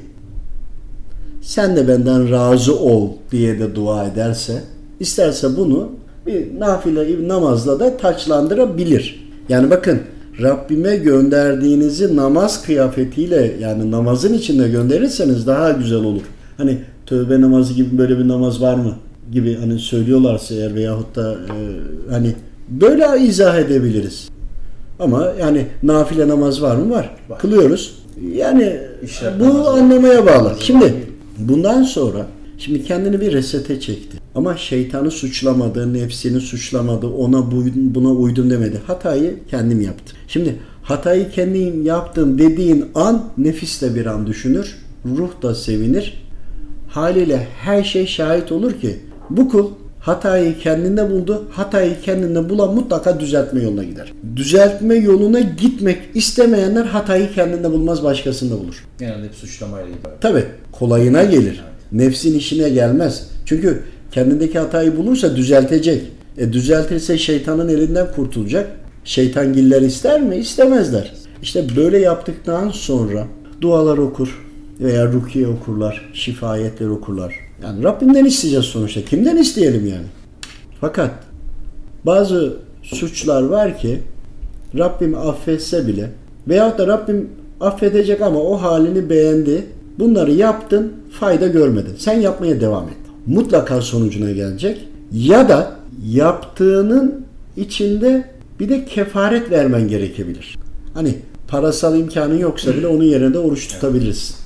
sen de benden razı ol diye de dua ederse isterse bunu bir nafile namazla da taçlandırabilir. Yani bakın Rabbime gönderdiğinizi namaz kıyafetiyle yani namazın içinde gönderirseniz daha güzel olur. Hani tövbe namazı gibi böyle bir namaz var mı gibi hani söylüyorlarsa eğer veyahut da e, hani böyle izah edebiliriz. Ama yani nafile namaz var mı? Var. Var. Kılıyoruz. Yani İşaret bu anlamaya bağlı. Şimdi bundan sonra şimdi kendini bir resete çekti. Ama şeytanı suçlamadı, nefsini suçlamadı, ona bu- buna uydum demedi. Hatayı kendim yaptım. Şimdi hatayı kendim yaptım dediğin an nefis de bir an düşünür, ruh da sevinir. Haliyle her şey şahit olur ki bu kul hatayı kendinde buldu. Hatayı kendinde bulan mutlaka düzeltme yoluna gider. Düzeltme yoluna gitmek istemeyenler hatayı kendinde bulmaz başkasında bulur. Genelde hep suçlamayla ibaret. Tabi kolayına gelir. Nefsin işine gelmez. Çünkü kendindeki hatayı bulursa düzeltecek. E düzeltirse şeytanın elinden kurtulacak. Şeytangiller ister mi? İstemezler. İşte böyle yaptıktan sonra dualar okur veya rukiye okurlar, şifayetler okurlar. Yani Rabbimden isteyeceğiz sonuçta. Kimden isteyelim yani? Fakat bazı suçlar var ki Rabbim affetse bile veyahut da Rabbim affedecek ama o halini beğendi. Bunları yaptın, fayda görmedin. Sen yapmaya devam et. Mutlaka sonucuna gelecek. Ya da yaptığının içinde bir de kefaret vermen gerekebilir. Hani parasal imkanın yoksa bile onun yerine de oruç tutabilirsin.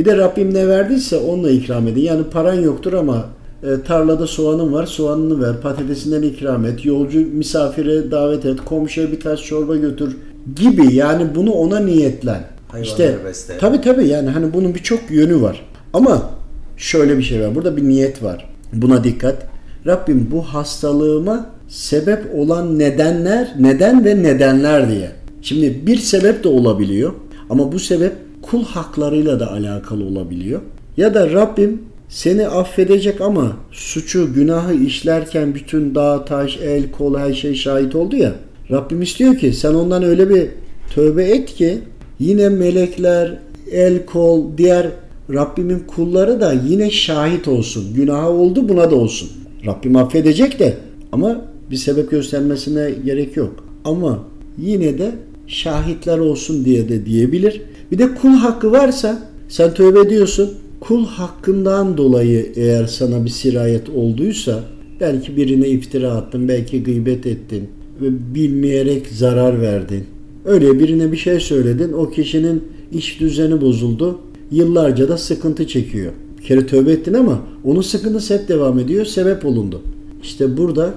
Bir de Rabbim ne verdiyse onunla ikram edin. Yani paran yoktur ama e, tarlada soğanın var, soğanını ver, patatesinden ikram et, yolcu misafire davet et, komşuya birkaç çorba götür gibi. Yani bunu ona niyetlen. Hayvanları işte besle. tabi tabi yani hani bunun birçok yönü var. Ama şöyle bir şey var. Burada bir niyet var. Buna dikkat. Rabbim bu hastalığıma sebep olan nedenler, neden ve nedenler diye. Şimdi bir sebep de olabiliyor ama bu sebep kul haklarıyla da alakalı olabiliyor. Ya da Rabbim seni affedecek ama suçu, günahı işlerken bütün dağ, taş, el, kol her şey şahit oldu ya. Rabbim istiyor ki sen ondan öyle bir tövbe et ki yine melekler, el, kol, diğer Rabbimin kulları da yine şahit olsun. Günahı oldu buna da olsun. Rabbim affedecek de ama bir sebep göstermesine gerek yok. Ama yine de şahitler olsun diye de diyebilir. Bir de kul hakkı varsa sen tövbe ediyorsun. Kul hakkından dolayı eğer sana bir sirayet olduysa belki birine iftira attın, belki gıybet ettin ve bilmeyerek zarar verdin. Öyle birine bir şey söyledin. O kişinin iş düzeni bozuldu. Yıllarca da sıkıntı çekiyor. Bir kere tövbe ettin ama onun sıkıntısı hep devam ediyor. Sebep olundu. İşte burada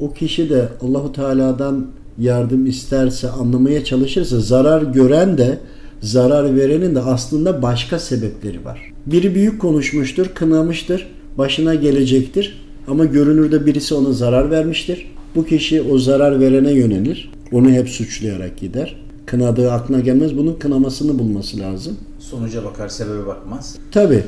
o kişi de Allahu Teala'dan yardım isterse, anlamaya çalışırsa zarar gören de zarar verenin de aslında başka sebepleri var. Biri büyük konuşmuştur, kınamıştır, başına gelecektir ama görünürde birisi ona zarar vermiştir. Bu kişi o zarar verene yönelir. Onu hep suçlayarak gider. Kınadığı aklına gelmez. Bunun kınamasını bulması lazım. Sonuca bakar, sebebe bakmaz. Tabi.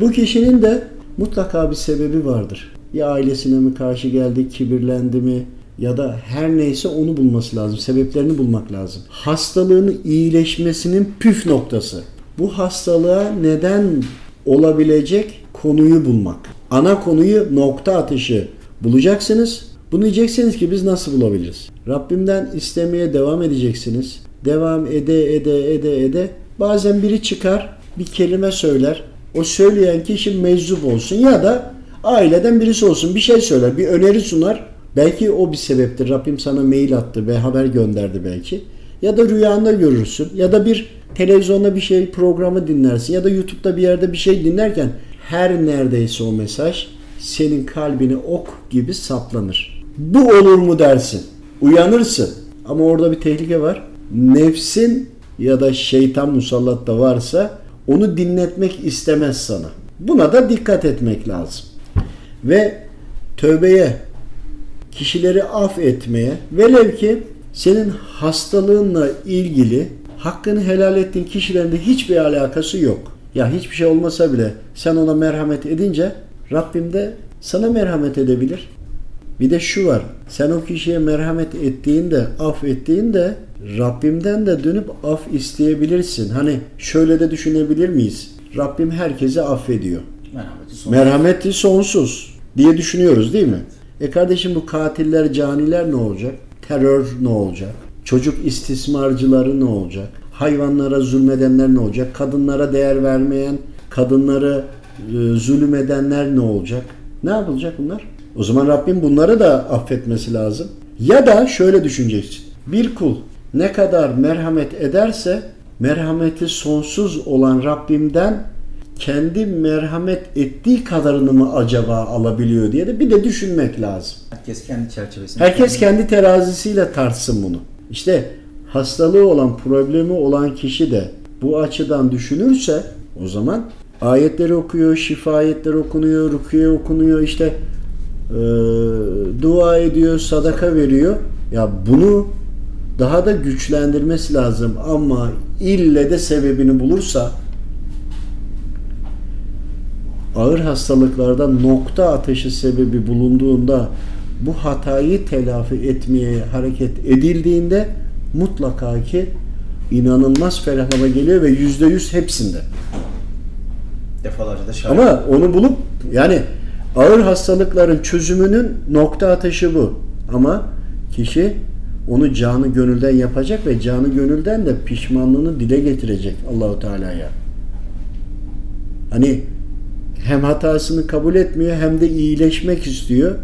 Bu kişinin de mutlaka bir sebebi vardır. Ya ailesine mi karşı geldi, kibirlendi mi ya da her neyse onu bulması lazım. Sebeplerini bulmak lazım. Hastalığın iyileşmesinin püf noktası. Bu hastalığa neden olabilecek konuyu bulmak. Ana konuyu nokta atışı bulacaksınız. Bunu diyeceksiniz ki biz nasıl bulabiliriz? Rabbimden istemeye devam edeceksiniz. Devam ede ede ede ede. Bazen biri çıkar bir kelime söyler. O söyleyen kişi meczup olsun ya da aileden birisi olsun bir şey söyler, bir öneri sunar. Belki o bir sebeptir. Rabbim sana mail attı ve haber gönderdi belki. Ya da rüyanda görürsün ya da bir televizyonda bir şey programı dinlersin ya da YouTube'da bir yerde bir şey dinlerken her neredeyse o mesaj senin kalbine ok gibi saplanır. Bu olur mu dersin. Uyanırsın. Ama orada bir tehlike var. Nefsin ya da şeytan musallat da varsa onu dinletmek istemez sana. Buna da dikkat etmek lazım. Ve tövbeye, kişileri af etmeye, velev ki senin hastalığınla ilgili hakkını helal ettiğin kişilerin de hiçbir alakası yok. Ya hiçbir şey olmasa bile sen ona merhamet edince Rabbim de sana merhamet edebilir. Bir de şu var. Sen o kişiye merhamet ettiğinde, af ettiğinde Rabbimden de dönüp af isteyebilirsin. Hani şöyle de düşünebilir miyiz? Rabbim herkese affediyor. Merhameti son. Merhameti sonsuz diye düşünüyoruz değil mi? E kardeşim bu katiller, caniler ne olacak? Terör ne olacak? Çocuk istismarcıları ne olacak? Hayvanlara zulmedenler ne olacak? Kadınlara değer vermeyen, kadınları e, zulüm edenler ne olacak? Ne yapılacak bunlar? O zaman Rabbim bunları da affetmesi lazım. Ya da şöyle düşüneceksin. Bir kul ne kadar merhamet ederse merhameti sonsuz olan Rabbimden kendi merhamet ettiği kadarını mı acaba alabiliyor diye de bir de düşünmek lazım. Herkes kendi çerçevesinde. Herkes kendi terazisiyle tartsın bunu. İşte hastalığı olan, problemi olan kişi de bu açıdan düşünürse o zaman ayetleri okuyor, şifa ayetleri okunuyor, rukiye okunuyor, işte e, dua ediyor, sadaka veriyor. Ya bunu daha da güçlendirmesi lazım ama ille de sebebini bulursa ağır hastalıklardan nokta ateşi sebebi bulunduğunda bu hatayı telafi etmeye hareket edildiğinde mutlaka ki inanılmaz ferahlama geliyor ve yüzde yüz hepsinde. Defalarca da şahit. Ama onu bulup yani ağır hastalıkların çözümünün nokta ateşi bu. Ama kişi onu canı gönülden yapacak ve canı gönülden de pişmanlığını dile getirecek Allahu Teala'ya. Hani hem hatasını kabul etmiyor hem de iyileşmek istiyor.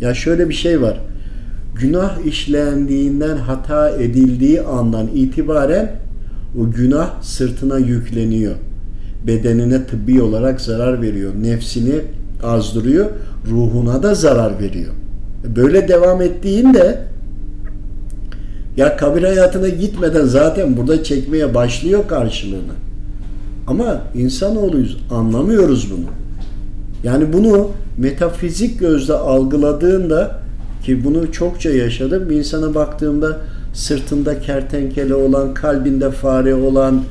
Ya şöyle bir şey var. Günah işlendiğinden hata edildiği andan itibaren o günah sırtına yükleniyor. Bedenine tıbbi olarak zarar veriyor. Nefsini azdırıyor. Ruhuna da zarar veriyor. Böyle devam ettiğinde ya kabir hayatına gitmeden zaten burada çekmeye başlıyor karşılığını. Ama insanoğluyuz. Anlamıyoruz bunu. Yani bunu metafizik gözle algıladığında ki bunu çokça yaşadım. Bir insana baktığımda sırtında kertenkele olan, kalbinde fare olan,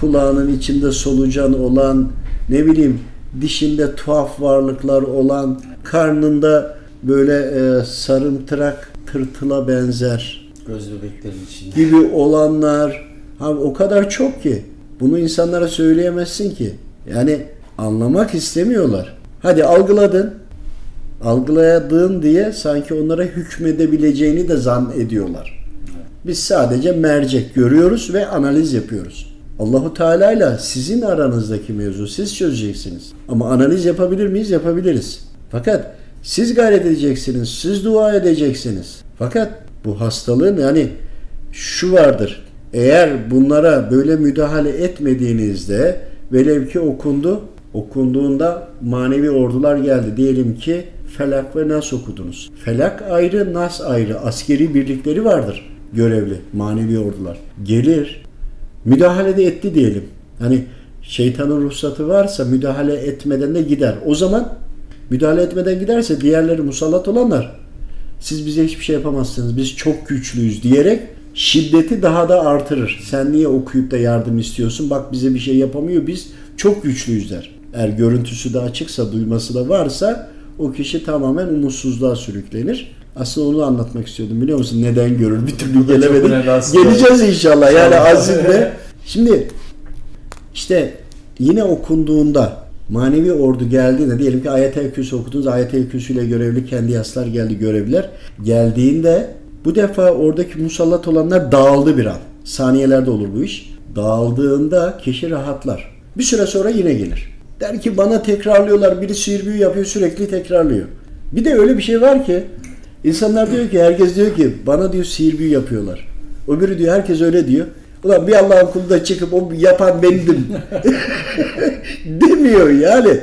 kulağının içinde solucan olan, ne bileyim dişinde tuhaf varlıklar olan, karnında böyle e, sarımtırak tırtıla benzer Göz bebeklerin içinde. gibi olanlar ha, o kadar çok ki bunu insanlara söyleyemezsin ki. Yani anlamak istemiyorlar. Hadi algıladın. Algıladığın diye sanki onlara hükmedebileceğini de zannediyorlar. Biz sadece mercek görüyoruz ve analiz yapıyoruz. Allahu Teala ile sizin aranızdaki mevzu siz çözeceksiniz. Ama analiz yapabilir miyiz? Yapabiliriz. Fakat siz gayret edeceksiniz, siz dua edeceksiniz. Fakat bu hastalığın yani şu vardır. Eğer bunlara böyle müdahale etmediğinizde velev ki okundu, okunduğunda manevi ordular geldi. Diyelim ki Felak ve Nas okudunuz. Felak ayrı, Nas ayrı. Askeri birlikleri vardır görevli manevi ordular. Gelir, müdahale de etti diyelim. Hani şeytanın ruhsatı varsa müdahale etmeden de gider. O zaman müdahale etmeden giderse diğerleri musallat olanlar siz bize hiçbir şey yapamazsınız. Biz çok güçlüyüz diyerek şiddeti daha da artırır. Sen niye okuyup da yardım istiyorsun? Bak bize bir şey yapamıyor. Biz çok güçlüyüz der. Eğer görüntüsü de açıksa, duyması da varsa o kişi tamamen umutsuzluğa sürüklenir. Aslında onu anlatmak istiyordum biliyor musun? Neden görür? Bir türlü gelemedik. Geleceğiz inşallah. Yani azimle. Şimdi işte yine okunduğunda manevi ordu geldiğinde diyelim ki kürsü okudunuz. Kürsü ile görevli kendi yaslar geldi görevliler. Geldiğinde bu defa oradaki musallat olanlar dağıldı bir an. Saniyelerde olur bu iş. Dağıldığında kişi rahatlar. Bir süre sonra yine gelir. Der ki bana tekrarlıyorlar. Biri sihir büyü yapıyor sürekli tekrarlıyor. Bir de öyle bir şey var ki insanlar diyor ki herkes diyor ki bana diyor sihir büyü yapıyorlar. Öbürü diyor herkes öyle diyor. Ulan bir Allah'ın kulu da çıkıp o yapan bendim. Demiyor yani.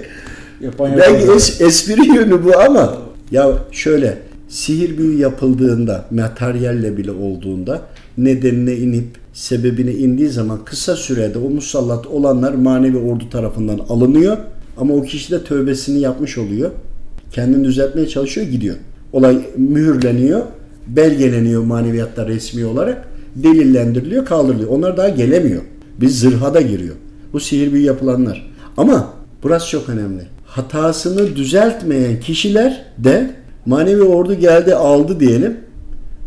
Yapan Belki es- espri yönü bu ama ya şöyle sihir büyü yapıldığında materyalle bile olduğunda nedenine inip sebebine indiği zaman kısa sürede o musallat olanlar manevi ordu tarafından alınıyor ama o kişi de tövbesini yapmış oluyor. Kendini düzeltmeye çalışıyor gidiyor. Olay mühürleniyor. belgeleniyor maneviyatta resmi olarak. Delillendiriliyor, kaldırılıyor. Onlar daha gelemiyor. Biz zırhada giriyor. Bu sihir büyü yapılanlar. Ama burası çok önemli. Hatasını düzeltmeyen kişiler de manevi ordu geldi aldı diyelim.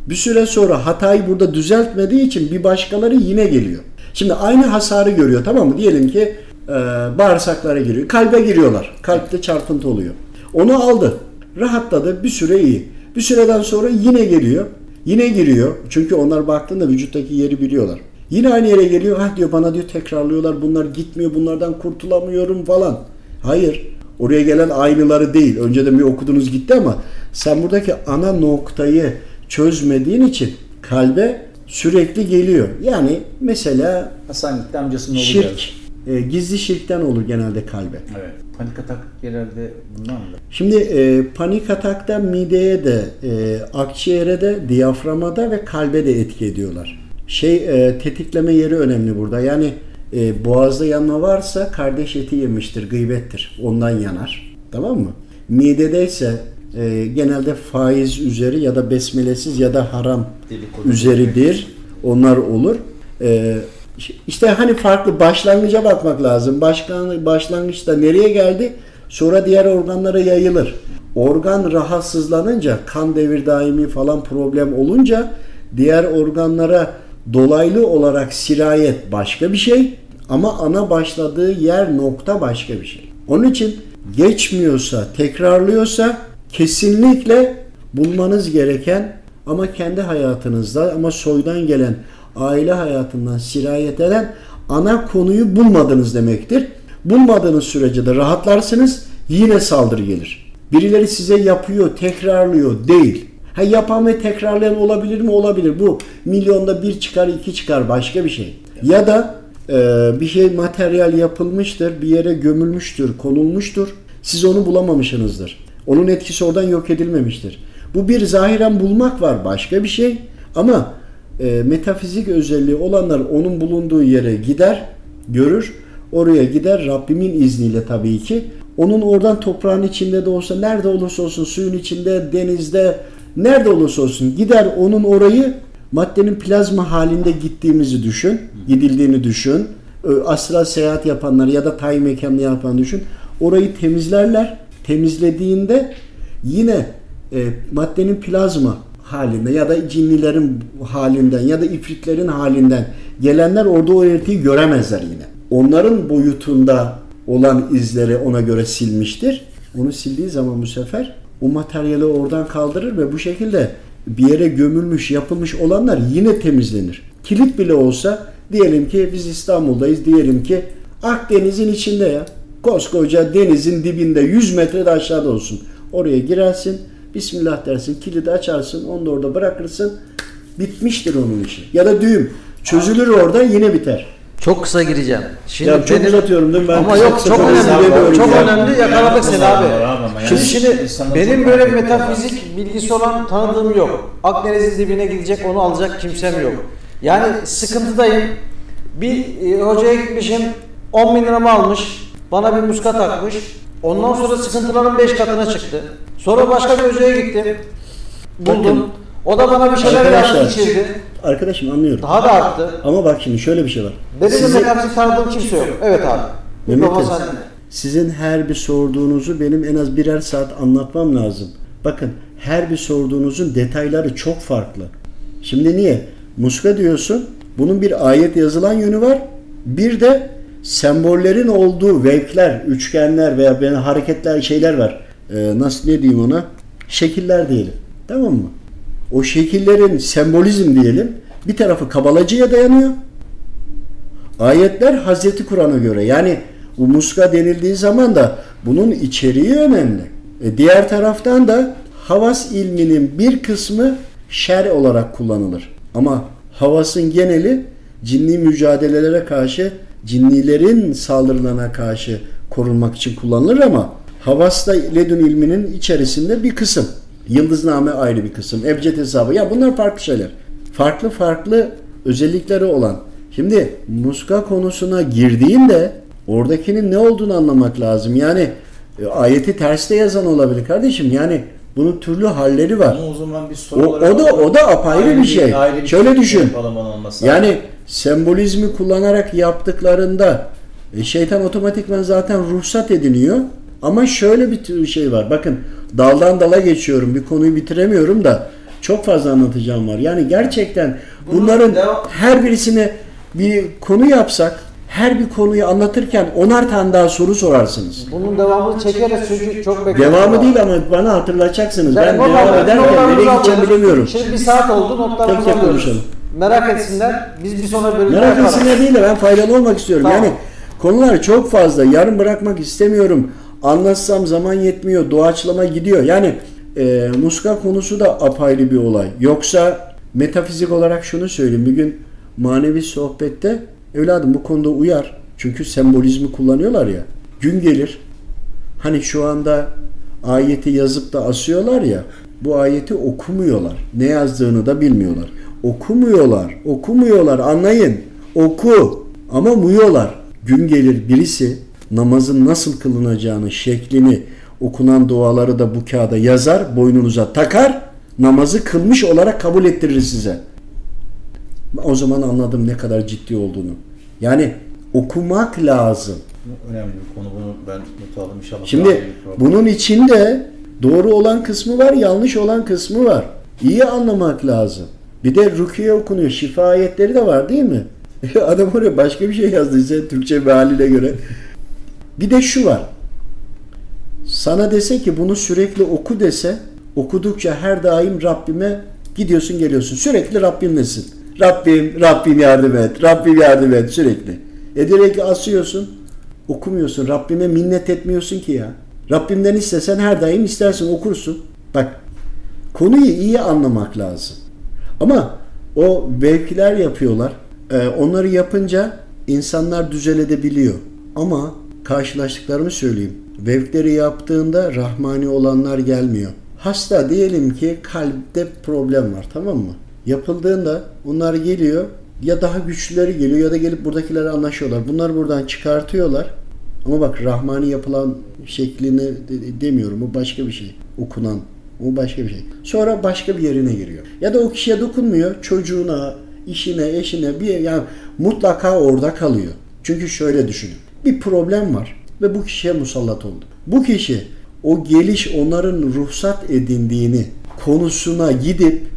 Bir süre sonra hatayı burada düzeltmediği için bir başkaları yine geliyor. Şimdi aynı hasarı görüyor tamam mı? Diyelim ki e, bağırsaklara giriyor. Kalbe giriyorlar. Kalpte çarpıntı oluyor. Onu aldı. Rahatladı. Bir süre iyi. Bir süreden sonra yine geliyor. Yine giriyor. Çünkü onlar baktığında vücuttaki yeri biliyorlar. Yine aynı yere geliyor. Ha diyor bana diyor tekrarlıyorlar. Bunlar gitmiyor. Bunlardan kurtulamıyorum falan. Hayır. Oraya gelen aynıları değil. Önceden bir okudunuz gitti ama sen buradaki ana noktayı çözmediğin için kalbe sürekli geliyor. Yani mesela Hasan gitti amcasının oğlu şirk, geldi. e, gizli şirkten olur genelde kalbe. Evet. Panik atak genelde bundan mı? Şimdi e, panik atakta mideye de, e, akciğere de, diyaframa da ve kalbe de etki ediyorlar. Şey e, tetikleme yeri önemli burada. Yani e, boğazda yanma varsa kardeş eti yemiştir, gıybettir. Ondan yanar. Tamam mı? Midedeyse e, genelde faiz üzeri ya da besmelesiz ya da haram Dedikodu. üzeridir. Onlar olur. E, işte hani farklı başlangıca bakmak lazım. Başkan, başlangıçta nereye geldi? Sonra diğer organlara yayılır. Organ rahatsızlanınca, kan devir daimi falan problem olunca diğer organlara dolaylı olarak sirayet başka bir şey ama ana başladığı yer nokta başka bir şey. Onun için geçmiyorsa, tekrarlıyorsa kesinlikle bulmanız gereken ama kendi hayatınızda ama soydan gelen aile hayatından sirayet eden ana konuyu bulmadınız demektir. Bulmadığınız sürece de rahatlarsınız yine saldırı gelir. Birileri size yapıyor, tekrarlıyor değil. Ha yapan ve tekrarlayan olabilir mi? Olabilir. Bu milyonda bir çıkar, iki çıkar başka bir şey. Ya da e, bir şey materyal yapılmıştır, bir yere gömülmüştür, konulmuştur. Siz onu bulamamışsınızdır. Onun etkisi oradan yok edilmemiştir. Bu bir zahiren bulmak var başka bir şey ama e, metafizik özelliği olanlar onun bulunduğu yere gider, görür. Oraya gider Rabbimin izniyle tabii ki. Onun oradan toprağın içinde de olsa, nerede olursa olsun, suyun içinde, denizde, nerede olursa olsun gider onun orayı maddenin plazma halinde gittiğimizi düşün, gidildiğini düşün. Astral seyahat yapanlar ya da tay mekanlı yapan düşün. Orayı temizlerler. Temizlediğinde yine e, maddenin plazma halinde ya da cinnilerin halinden ya da ifritlerin halinden gelenler orada o erittiği göremezler yine. Onların boyutunda olan izleri ona göre silmiştir. Onu sildiği zaman bu sefer o materyali oradan kaldırır ve bu şekilde bir yere gömülmüş, yapılmış olanlar yine temizlenir. Kilit bile olsa diyelim ki biz İstanbul'dayız diyelim ki Akdeniz'in içinde ya. Koskoca denizin dibinde 100 metrede aşağıda olsun. Oraya girersin, Bismillah dersin, kilidi açarsın, onu da orada bırakırsın. Bitmiştir onun işi. Ya da düğüm. Çözülür orada yine biter. Çok kısa gireceğim. Şimdi Ya çok benim- uzatıyorum değil mi? Ben Ama yok çok önemli. Çok ya. önemli yakaladık seni abi. Yani Şimdi, şimdi benim böyle önemli. metafizik bilgisi olan tanıdığım yok. Akdeniz'in dibine gidecek onu alacak kimsem yok. Yani sıkıntıdayım. Bir e, hocaya gitmişim 10 bin liramı almış. Bana bir muska takmış. Ondan sonra sıkıntıların 5 katına çıktı. Sonra başka bir hocaya gittim. Buldum. Bakın. O da bana bir şeyler yazdı içirdi. Arkadaşım anlıyorum. Daha da arttı. Ama bak şimdi şöyle bir şey var. Benim Sizin- metafizik tanıdığım kimse yok. Evet abi. Mehmet sende. sizin her bir sorduğunuzu benim en az birer saat anlatmam lazım. Bakın her bir sorduğunuzun detayları çok farklı. Şimdi niye? Muska diyorsun. Bunun bir ayet yazılan yönü var. Bir de sembollerin olduğu vevkler, üçgenler veya ben hareketler şeyler var. Ee, nasıl ne diyeyim ona? Şekiller diyelim. Tamam mı? O şekillerin sembolizm diyelim. Bir tarafı kabalacıya dayanıyor. Ayetler Hazreti Kur'an'a göre. Yani bu muska denildiği zaman da bunun içeriği önemli. E, diğer taraftan da havas ilminin bir kısmı şer olarak kullanılır. Ama havasın geneli cinni mücadelelere karşı, cinnilerin saldırılarına karşı korunmak için kullanılır ama havas da ledün ilminin içerisinde bir kısım. Yıldızname ayrı bir kısım. Ebced hesabı. Ya bunlar farklı şeyler. Farklı farklı özellikleri olan. Şimdi muska konusuna girdiğinde oradakinin ne olduğunu anlamak lazım. Yani e, ayeti terste yazan olabilir kardeşim. Yani Bunun türlü halleri var. Ama o zaman bir soru O, o da o da apayrı ayrı bir şey. ayrı bir Şöyle şey düşün. Yani sembolizmi kullanarak yaptıklarında e, şeytan otomatikman zaten ruhsat ediniyor. Ama şöyle bir şey var. Bakın daldan dala geçiyorum. Bir konuyu bitiremiyorum da çok fazla anlatacağım var. Yani gerçekten Bunu bunların devam- her birisine bir konu yapsak her bir konuyu anlatırken onar tane daha soru sorarsınız. Bunun devamını çekeriz çünkü çok bekliyorum. Devamı değil ama bana hatırlatacaksınız. Ben Notlarımızı devam ederken nereye gideceğimi bilemiyorum. Şimdi bir saat oldu notlarımızı Tek tek alıyoruz. konuşalım. Merak etsinler. Biz bir sonra bölümde Merak yaparız. etsinler değil de ben faydalı olmak istiyorum. Tamam. Yani konular çok fazla. Yarım bırakmak istemiyorum. Anlatsam zaman yetmiyor. Doğaçlama gidiyor. Yani e, muska konusu da apayrı bir olay. Yoksa metafizik olarak şunu söyleyeyim. Bir gün manevi sohbette evladım bu konuda uyar. Çünkü sembolizmi kullanıyorlar ya. Gün gelir. Hani şu anda ayeti yazıp da asıyorlar ya. Bu ayeti okumuyorlar. Ne yazdığını da bilmiyorlar. Okumuyorlar. Okumuyorlar. Anlayın. Oku. Ama muyorlar. Gün gelir birisi namazın nasıl kılınacağını, şeklini, okunan duaları da bu kağıda yazar, boynunuza takar, namazı kılmış olarak kabul ettirir size. O zaman anladım ne kadar ciddi olduğunu. Yani okumak lazım. önemli bir konu. Bunu ben not aldım inşallah. Şimdi bunun içinde doğru olan kısmı var, yanlış olan kısmı var. İyi anlamak lazım. Bir de rukiye okunuyor. Şifa ayetleri de var değil mi? Adam oraya başka bir şey yazdıysa Türkçe mealine göre. Bir de şu var. Sana dese ki bunu sürekli oku dese okudukça her daim Rabbime gidiyorsun geliyorsun. Sürekli Rabbimlesin. Rabbim, Rabbim yardım et, Rabbim yardım et sürekli. E direkt asıyorsun, okumuyorsun. Rabbime minnet etmiyorsun ki ya. Rabbimden istesen her daim istersin okursun. Bak konuyu iyi anlamak lazım. Ama o vevkiler yapıyorlar. Ee, onları yapınca insanlar düzelebiliyor. Ama karşılaştıklarımı söyleyeyim. Vevkleri yaptığında rahmani olanlar gelmiyor. Hasta diyelim ki kalpte problem var tamam mı? Yapıldığında onlar geliyor ya daha güçlüleri geliyor ya da gelip buradakileri anlaşıyorlar. Bunlar buradan çıkartıyorlar. Ama bak Rahmani yapılan şeklini de- demiyorum. O başka bir şey. Okunan. O başka bir şey. Sonra başka bir yerine giriyor. Ya da o kişiye dokunmuyor. Çocuğuna, işine, eşine bir yani mutlaka orada kalıyor. Çünkü şöyle düşünün. Bir problem var ve bu kişiye musallat oldu. Bu kişi o geliş onların ruhsat edindiğini konusuna gidip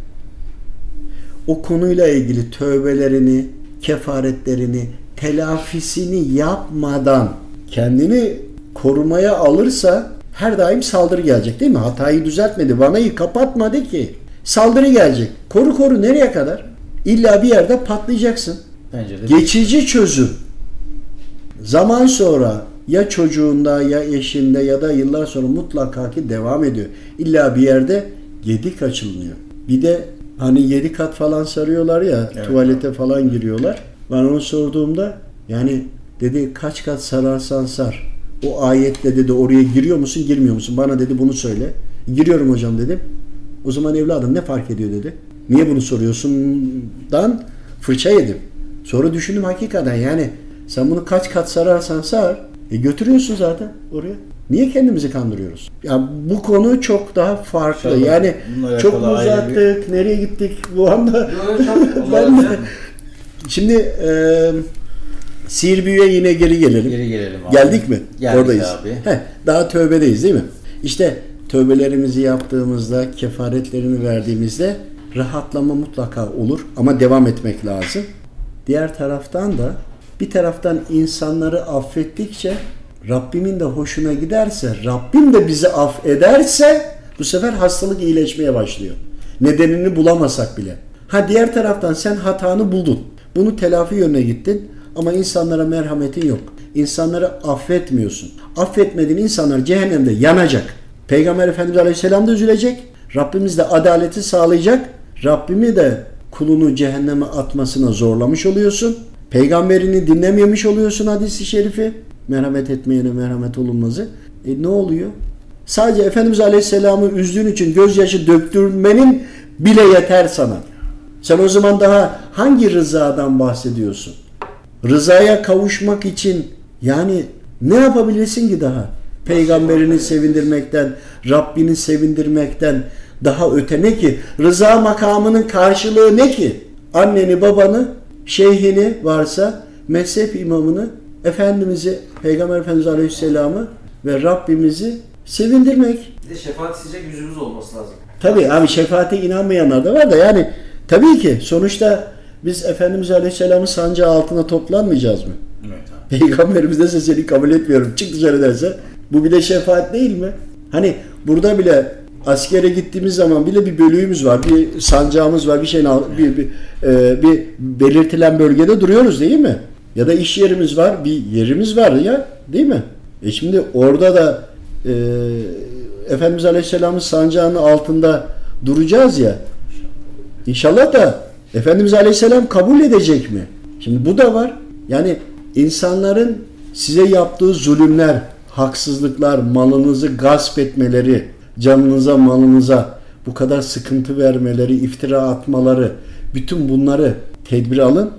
o konuyla ilgili tövbelerini, kefaretlerini, telafisini yapmadan kendini korumaya alırsa her daim saldırı gelecek değil mi? Hatayı düzeltmedi, vanayı kapatmadı ki. Saldırı gelecek. Koru koru nereye kadar? İlla bir yerde patlayacaksın. Bence de Geçici çözüm. Zaman sonra ya çocuğunda ya eşinde ya da yıllar sonra mutlaka ki devam ediyor. İlla bir yerde gedik açılmıyor. Bir de hani yedi kat falan sarıyorlar ya Evet. tuvalete falan giriyorlar. Ben onu sorduğumda yani dedi kaç kat sararsan sar. O ayetle dedi oraya giriyor musun girmiyor musun? Bana dedi bunu söyle. Giriyorum hocam dedim. O zaman evladım ne fark ediyor dedi. Niye bunu soruyorsun? Dan fırça yedim. Sonra düşündüm hakikaten yani sen bunu kaç kat sararsan sar e götürüyorsun zaten oraya. Niye kendimizi kandırıyoruz? Ya bu konu çok daha farklı. İnşallah yani çok ayrı uzattık. Nereye gittik bu anda? Ben de. Şimdi e, sihir büyüye yine geri gelelim. geri gelelim abi. Geldik mi? Geldik Oradayız. abi. Heh, daha tövbedeyiz değil mi? İşte tövbelerimizi yaptığımızda, kefaretlerini verdiğimizde rahatlama mutlaka olur ama devam etmek lazım. Diğer taraftan da bir taraftan insanları affettikçe Rabbimin de hoşuna giderse, Rabbim de bizi affederse bu sefer hastalık iyileşmeye başlıyor. Nedenini bulamasak bile. Ha diğer taraftan sen hatanı buldun. Bunu telafi yönüne gittin ama insanlara merhametin yok. İnsanları affetmiyorsun. Affetmediğin insanlar cehennemde yanacak. Peygamber Efendimiz Aleyhisselam da üzülecek. Rabbimiz de adaleti sağlayacak. Rabbimi de kulunu cehenneme atmasına zorlamış oluyorsun. Peygamberini dinlememiş oluyorsun hadisi şerifi. Merhamet etmeyene merhamet olunmazı. E ne oluyor? Sadece Efendimiz Aleyhisselam'ı üzdüğün için gözyaşı döktürmenin bile yeter sana. Sen o zaman daha hangi rızadan bahsediyorsun? Rızaya kavuşmak için yani ne yapabilirsin ki daha? peygamberini sevindirmekten, Rabbini sevindirmekten daha öte ne ki? Rıza makamının karşılığı ne ki? Anneni, babanı, şeyhini varsa, mezhep imamını, Efendimiz'i, Peygamber Efendimiz Aleyhisselam'ı ve Rabbimizi sevindirmek. Bir de şefaat isteyecek yüzümüz olması lazım. Tabii abi şefaate inanmayanlar da var da yani tabii ki sonuçta biz Efendimiz Aleyhisselam'ın sancağı altına toplanmayacağız mı? Evet abi. Peygamberimiz de seni kabul etmiyorum. Çık dışarı derse. Bu bile şefaat değil mi? Hani burada bile askere gittiğimiz zaman bile bir bölüğümüz var. Bir sancağımız var. Bir şeyin al- bir, bir, e, bir belirtilen bölgede duruyoruz değil mi? Ya da iş yerimiz var. Bir yerimiz var ya değil mi? E şimdi orada da e, Efendimiz Aleyhisselam'ın sancağının altında duracağız ya. İnşallah da Efendimiz Aleyhisselam kabul edecek mi? Şimdi bu da var. Yani insanların size yaptığı zulümler, haksızlıklar, malınızı gasp etmeleri, canınıza, malınıza bu kadar sıkıntı vermeleri, iftira atmaları, bütün bunları tedbir alın.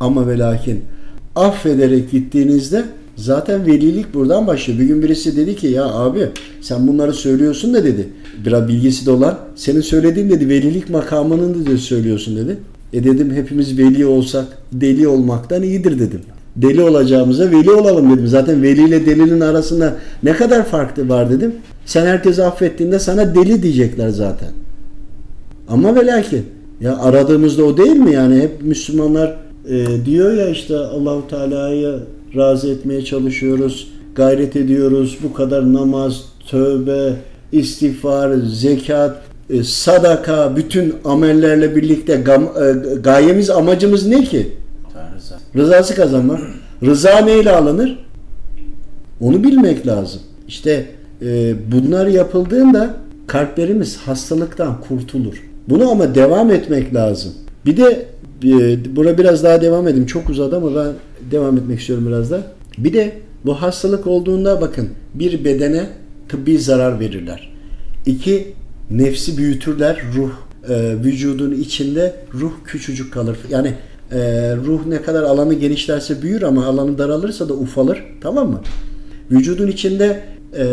Ama ve lakin affederek gittiğinizde zaten velilik buradan başlıyor. Bir gün birisi dedi ki ya abi sen bunları söylüyorsun da dedi. Biraz bilgisi de olan senin söylediğin dedi velilik makamının dedi söylüyorsun dedi. E dedim hepimiz veli olsak deli olmaktan iyidir dedim. Deli olacağımıza veli olalım dedim. Zaten veli ile delinin arasında ne kadar fark var dedim. Sen herkesi affettiğinde sana deli diyecekler zaten. Ama ve lakin ya aradığımızda o değil mi yani hep Müslümanlar e, diyor ya işte Allahu Teala'yı razı etmeye çalışıyoruz, gayret ediyoruz. Bu kadar namaz, tövbe, istiğfar, zekat, e, sadaka, bütün amellerle birlikte gam, e, gayemiz, amacımız ne ki? Rızası kazanmak. Rıza neyle alınır? Onu bilmek lazım. İşte e, bunlar yapıldığında kalplerimiz hastalıktan kurtulur. Bunu ama devam etmek lazım. Bir de buna biraz daha devam edeyim. Çok uzadı ama ben devam etmek istiyorum biraz da. Bir de bu hastalık olduğunda bakın bir bedene tıbbi zarar verirler. İki nefsi büyütürler. Ruh e, vücudun içinde ruh küçücük kalır. Yani e, ruh ne kadar alanı genişlerse büyür ama alanı daralırsa da ufalır. Tamam mı? Vücudun içinde e,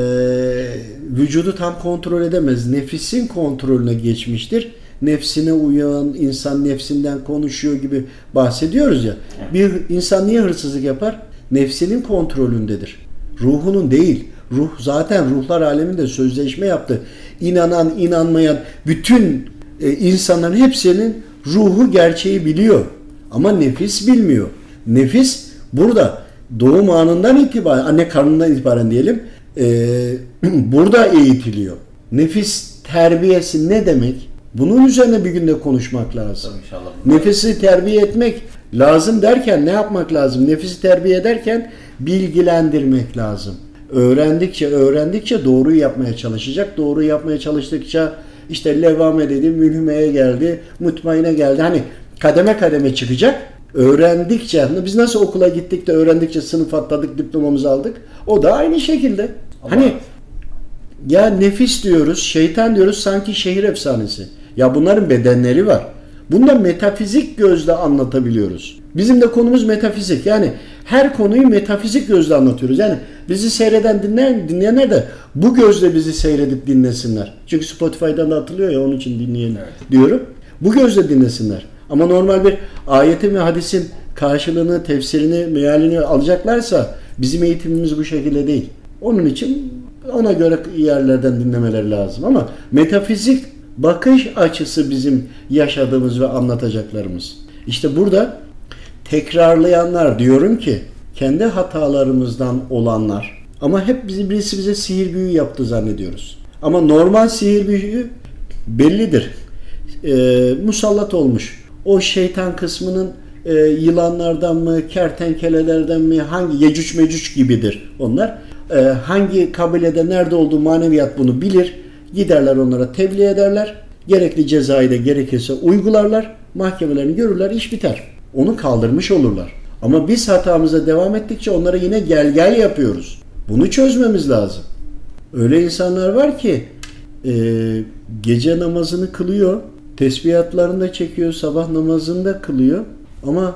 vücudu tam kontrol edemez. Nefisin kontrolüne geçmiştir. Nefsine uyan insan nefsinden konuşuyor gibi bahsediyoruz ya. Bir insan niye hırsızlık yapar? Nefsinin kontrolündedir. Ruhunun değil. Ruh zaten ruhlar aleminde sözleşme yaptı. İnanan, inanmayan bütün e, insanların hepsinin ruhu gerçeği biliyor. Ama nefis bilmiyor. Nefis burada doğum anından itibaren, anne karnından itibaren diyelim, e, burada eğitiliyor. Nefis terbiyesi ne demek? Bunun üzerine bir günde konuşmak lazım. Tabii inşallah. Nefesi terbiye etmek lazım derken ne yapmak lazım? Nefesi terbiye ederken bilgilendirmek lazım. Öğrendikçe öğrendikçe doğruyu yapmaya çalışacak. Doğru yapmaya çalıştıkça işte levame dedi, mülhümeye geldi, mutmaine geldi. Hani kademe kademe çıkacak. Öğrendikçe, hani biz nasıl okula gittik de öğrendikçe sınıf atladık, diplomamızı aldık. O da aynı şekilde. Ama- Hani ya nefis diyoruz, şeytan diyoruz sanki şehir efsanesi. Ya bunların bedenleri var. Bunu da metafizik gözle anlatabiliyoruz. Bizim de konumuz metafizik. Yani her konuyu metafizik gözle anlatıyoruz. Yani bizi seyreden dinleyen, dinleyenler de bu gözle bizi seyredip dinlesinler. Çünkü Spotify'dan da atılıyor ya onun için dinleyin Evet. diyorum. Bu gözle dinlesinler. Ama normal bir ayetin ve hadisin karşılığını, tefsirini, mealini alacaklarsa bizim eğitimimiz bu şekilde değil. Onun için ona göre yerlerden dinlemeleri lazım. Ama metafizik bakış açısı bizim yaşadığımız ve anlatacaklarımız. İşte burada tekrarlayanlar diyorum ki kendi hatalarımızdan olanlar ama hep bizi birisi bize sihir büyü yaptı zannediyoruz. Ama normal sihir büyü bellidir. Ee, musallat olmuş. O şeytan kısmının e, yılanlardan mı, kertenkelelerden mi, hangi yecüc mecüc gibidir onlar. Ee, hangi kabilede nerede olduğu maneviyat bunu bilir. Giderler onlara tebliğ ederler. Gerekli cezayı da gerekirse uygularlar. Mahkemelerini görürler, iş biter. Onu kaldırmış olurlar. Ama biz hatamıza devam ettikçe onlara yine gel gel yapıyoruz. Bunu çözmemiz lazım. Öyle insanlar var ki e, gece namazını kılıyor, tesbihatlarını da çekiyor, sabah namazını da kılıyor ama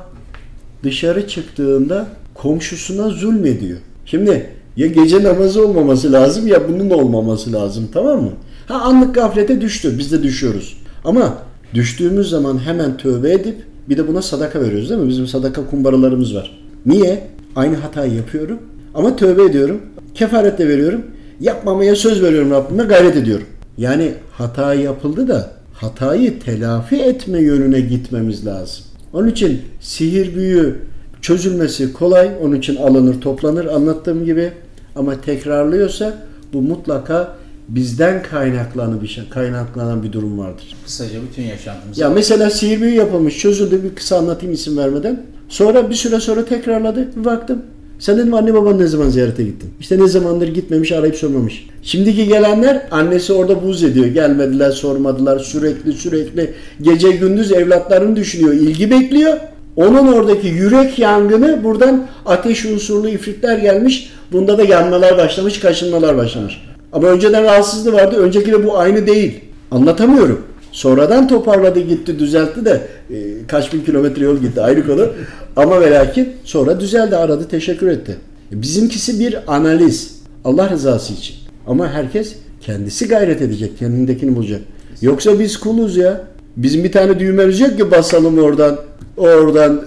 dışarı çıktığında komşusuna zulmediyor. Şimdi Ya gece namazı olmaması lazım ya bunun olmaması lazım tamam mı? Ha anlık gaflete düştü. Biz de düşüyoruz. Ama düştüğümüz zaman hemen tövbe edip bir de buna sadaka veriyoruz değil mi? Bizim sadaka kumbaralarımız var. Niye? Aynı hatayı yapıyorum ama tövbe ediyorum. Kefaret de veriyorum. Yapmamaya söz veriyorum Rabbime gayret ediyorum. Yani hata yapıldı da hatayı telafi etme yönüne gitmemiz lazım. Onun için sihir büyü çözülmesi kolay. Onun için alınır toplanır anlattığım gibi. Ama tekrarlıyorsa bu mutlaka bizden kaynaklanan bir şey, kaynaklanan bir durum vardır. Kısaca bütün yaşantımız. Ya mesela sihir büyü yapılmış, çözüldü bir kısa anlatayım isim vermeden. Sonra bir süre sonra tekrarladı. Bir baktım. Sen dedim anne baban ne zaman ziyarete gittin? İşte ne zamandır gitmemiş arayıp sormamış. Şimdiki gelenler annesi orada buz ediyor. Gelmediler sormadılar sürekli sürekli gece gündüz evlatlarını düşünüyor. ilgi bekliyor. Onun oradaki yürek yangını buradan ateş unsurlu ifritler gelmiş. Bunda da yanmalar başlamış, kaşınmalar başlamış. Ama önceden rahatsızlığı vardı. Öncekiyle bu aynı değil. Anlatamıyorum. Sonradan toparladı gitti düzeltti de e, kaç bin kilometre yol gitti ayrı konu. Ama ve lakin sonra düzeldi aradı teşekkür etti. E, Bizimkisi bir analiz. Allah rızası için. Ama herkes kendisi gayret edecek. Kendindekini bulacak. Yoksa biz kuluz ya. Bizim bir tane düğmemiz yok ki basalım oradan. Oradan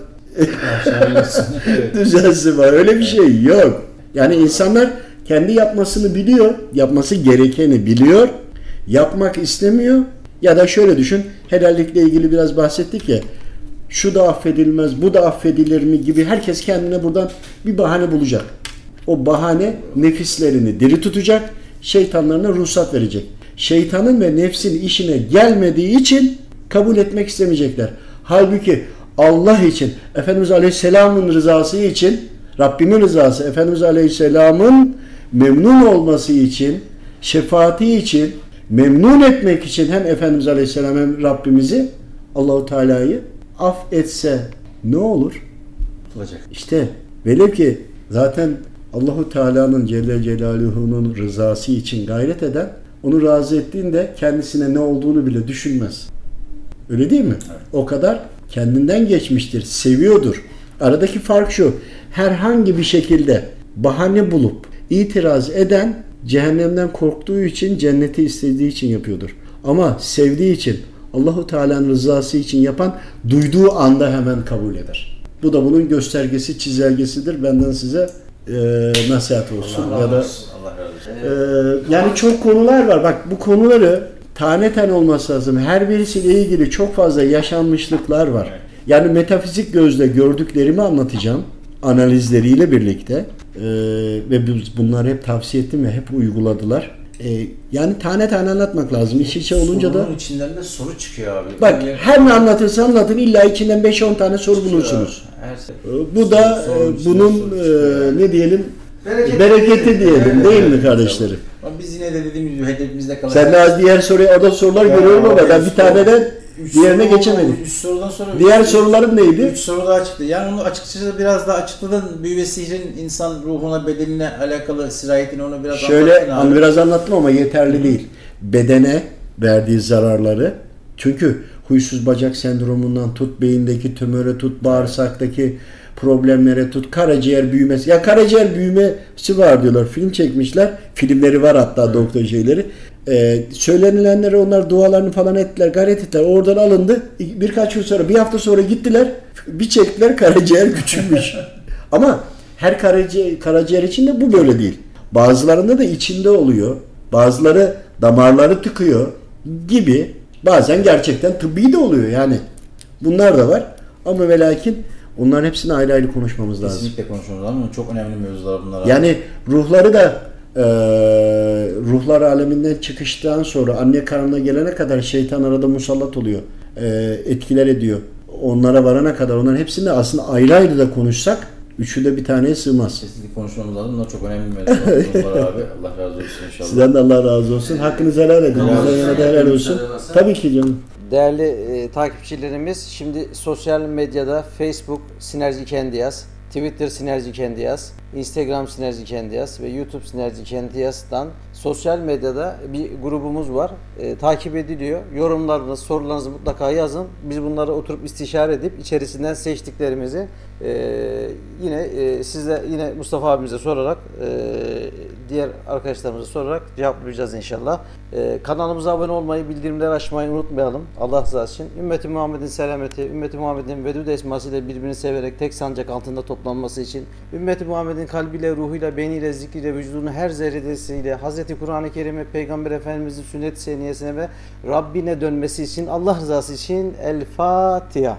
düzelsin var. Öyle bir şey yok. Yani insanlar kendi yapmasını biliyor. Yapması gerekeni biliyor. Yapmak istemiyor. Ya da şöyle düşün. Helallikle ilgili biraz bahsettik ya. Şu da affedilmez, bu da affedilir mi gibi herkes kendine buradan bir bahane bulacak. O bahane nefislerini diri tutacak, şeytanlarına ruhsat verecek. Şeytanın ve nefsin işine gelmediği için kabul etmek istemeyecekler. Halbuki Allah için, Efendimiz Aleyhisselam'ın rızası için, Rabbimin rızası, Efendimiz Aleyhisselam'ın memnun olması için, şefaati için, memnun etmek için hem Efendimiz Aleyhisselam hem Rabbimizi Allahu Teala'yı af etse ne olur? Tutulacak. İşte velev ki zaten Allahu Teala'nın Celle Celaluhu'nun rızası için gayret eden onu razı ettiğinde kendisine ne olduğunu bile düşünmez. Öyle değil mi? O kadar kendinden geçmiştir, seviyordur. Aradaki fark şu. Herhangi bir şekilde bahane bulup itiraz eden cehennemden korktuğu için cenneti istediği için yapıyordur. Ama sevdiği için Allahu Teala'nın rızası için yapan duyduğu anda hemen kabul eder. Bu da bunun göstergesi, çizelgesidir. Benden size e, nasihat olsun Allah ya da olsun. Allah razı olsun. ee, yani çok konular var. Bak bu konuları tane tane olması lazım. Her birisiyle ilgili çok fazla yaşanmışlıklar var. Yani metafizik gözle gördüklerimi anlatacağım. Analizleriyle birlikte. Ee, ve biz bunları hep tavsiye ettim ve hep uyguladılar. Ee, yani tane tane anlatmak lazım. İş içe olunca da Sorunun içinden de soru çıkıyor abi. bak Yani- her ne anlatırsa anlatın illa içinden 5-10 tane soru bulursunuz. Her şey. Ee, Bu da Sorun e, bunun çıkıyor e, ne diyelim Bereketi, bereketi diyelim değil mi kardeşlerim? Ama biz yine de dediğimiz gibi hedefimizde kalacak. Sen daha diğer soruya orada sorular Ya, görüyorum ama ben bir taneden Üç diğerine soru- geçemedim. Üç sorudan sonra... Diğer üç- sorularım neydi? Üç soru daha çıktı. Yani onu açıkçası biraz daha açıkladın. Büyü ve sihrin insan ruhuna, bedenine alakalı sirayetini onu biraz Şöyle anlattın hani biraz anlattım ama yeterli değil. Bedene verdiği zararları çünkü huysuz bacak sendromundan tut, beyindeki tümöre tut, bağırsaktaki problemlere tut, karaciğer büyümesi. Ya karaciğer büyümesi var diyorlar. Film çekmişler. Filmleri var hatta doktor şeyleri. Ee, söylenilenlere onlar dualarını falan ettiler, gayret ettiler. Oradan alındı. Birkaç gün sonra, bir hafta sonra gittiler. Bir çektiler karaciğer küçülmüş. Ama her karaciğer, karaciğer için de bu böyle değil. Bazılarında da içinde oluyor. Bazıları damarları tıkıyor gibi. Bazen gerçekten tıbbi de oluyor yani. Bunlar da var. Ama ve lakin onların hepsini ayrı ayrı konuşmamız lazım. Kesinlikle konuşmamız lazım. Çok önemli mevzular bunlar. abi. Yani ruhları da e, ruhlar aleminden çıkıştan sonra anne karnına gelene kadar şeytan arada musallat oluyor. E, etkiler ediyor. Onlara varana kadar onların hepsini aslında ayrı ayrı da konuşsak üçü de bir taneye sığmaz. Kesinlikle konuşmamız lazım. Bunlar çok önemli mevzular abi. Allah razı olsun inşallah. Sizden de Allah razı olsun. Hakkınızı helal edin. Da helal olsun. olsun. Tabii ki canım. Değerli e, takipçilerimiz şimdi sosyal medyada Facebook Sinerji Kendi Yaz, Twitter Sinerji Kendi Yaz, Instagram Sinerji Kendi Yaz ve YouTube Sinerji Kendi Yaz'dan sosyal medyada bir grubumuz var. E, takip ediliyor. Yorumlarınızı, sorularınızı mutlaka yazın. Biz bunları oturup istişare edip içerisinden seçtiklerimizi e, yine e, sizle yine Mustafa abimize sorarak e, diğer arkadaşlarımıza sorarak cevaplayacağız inşallah. E, kanalımıza abone olmayı, bildirimleri açmayı unutmayalım. Allah rızası için. Ümmeti Muhammed'in selameti, Ümmeti Muhammed'in vedud esmasıyla birbirini severek tek sancak altında toplanması için, Ümmeti Muhammed'in kalbiyle, ruhuyla, beyniyle, zikriyle, vücudunun her zerresiyle Hz. Kur'an-ı Kerim'e, Peygamber Efendimiz'in sünnet seniyesine ve Rabbine dönmesi için, Allah rızası için El Fatiha.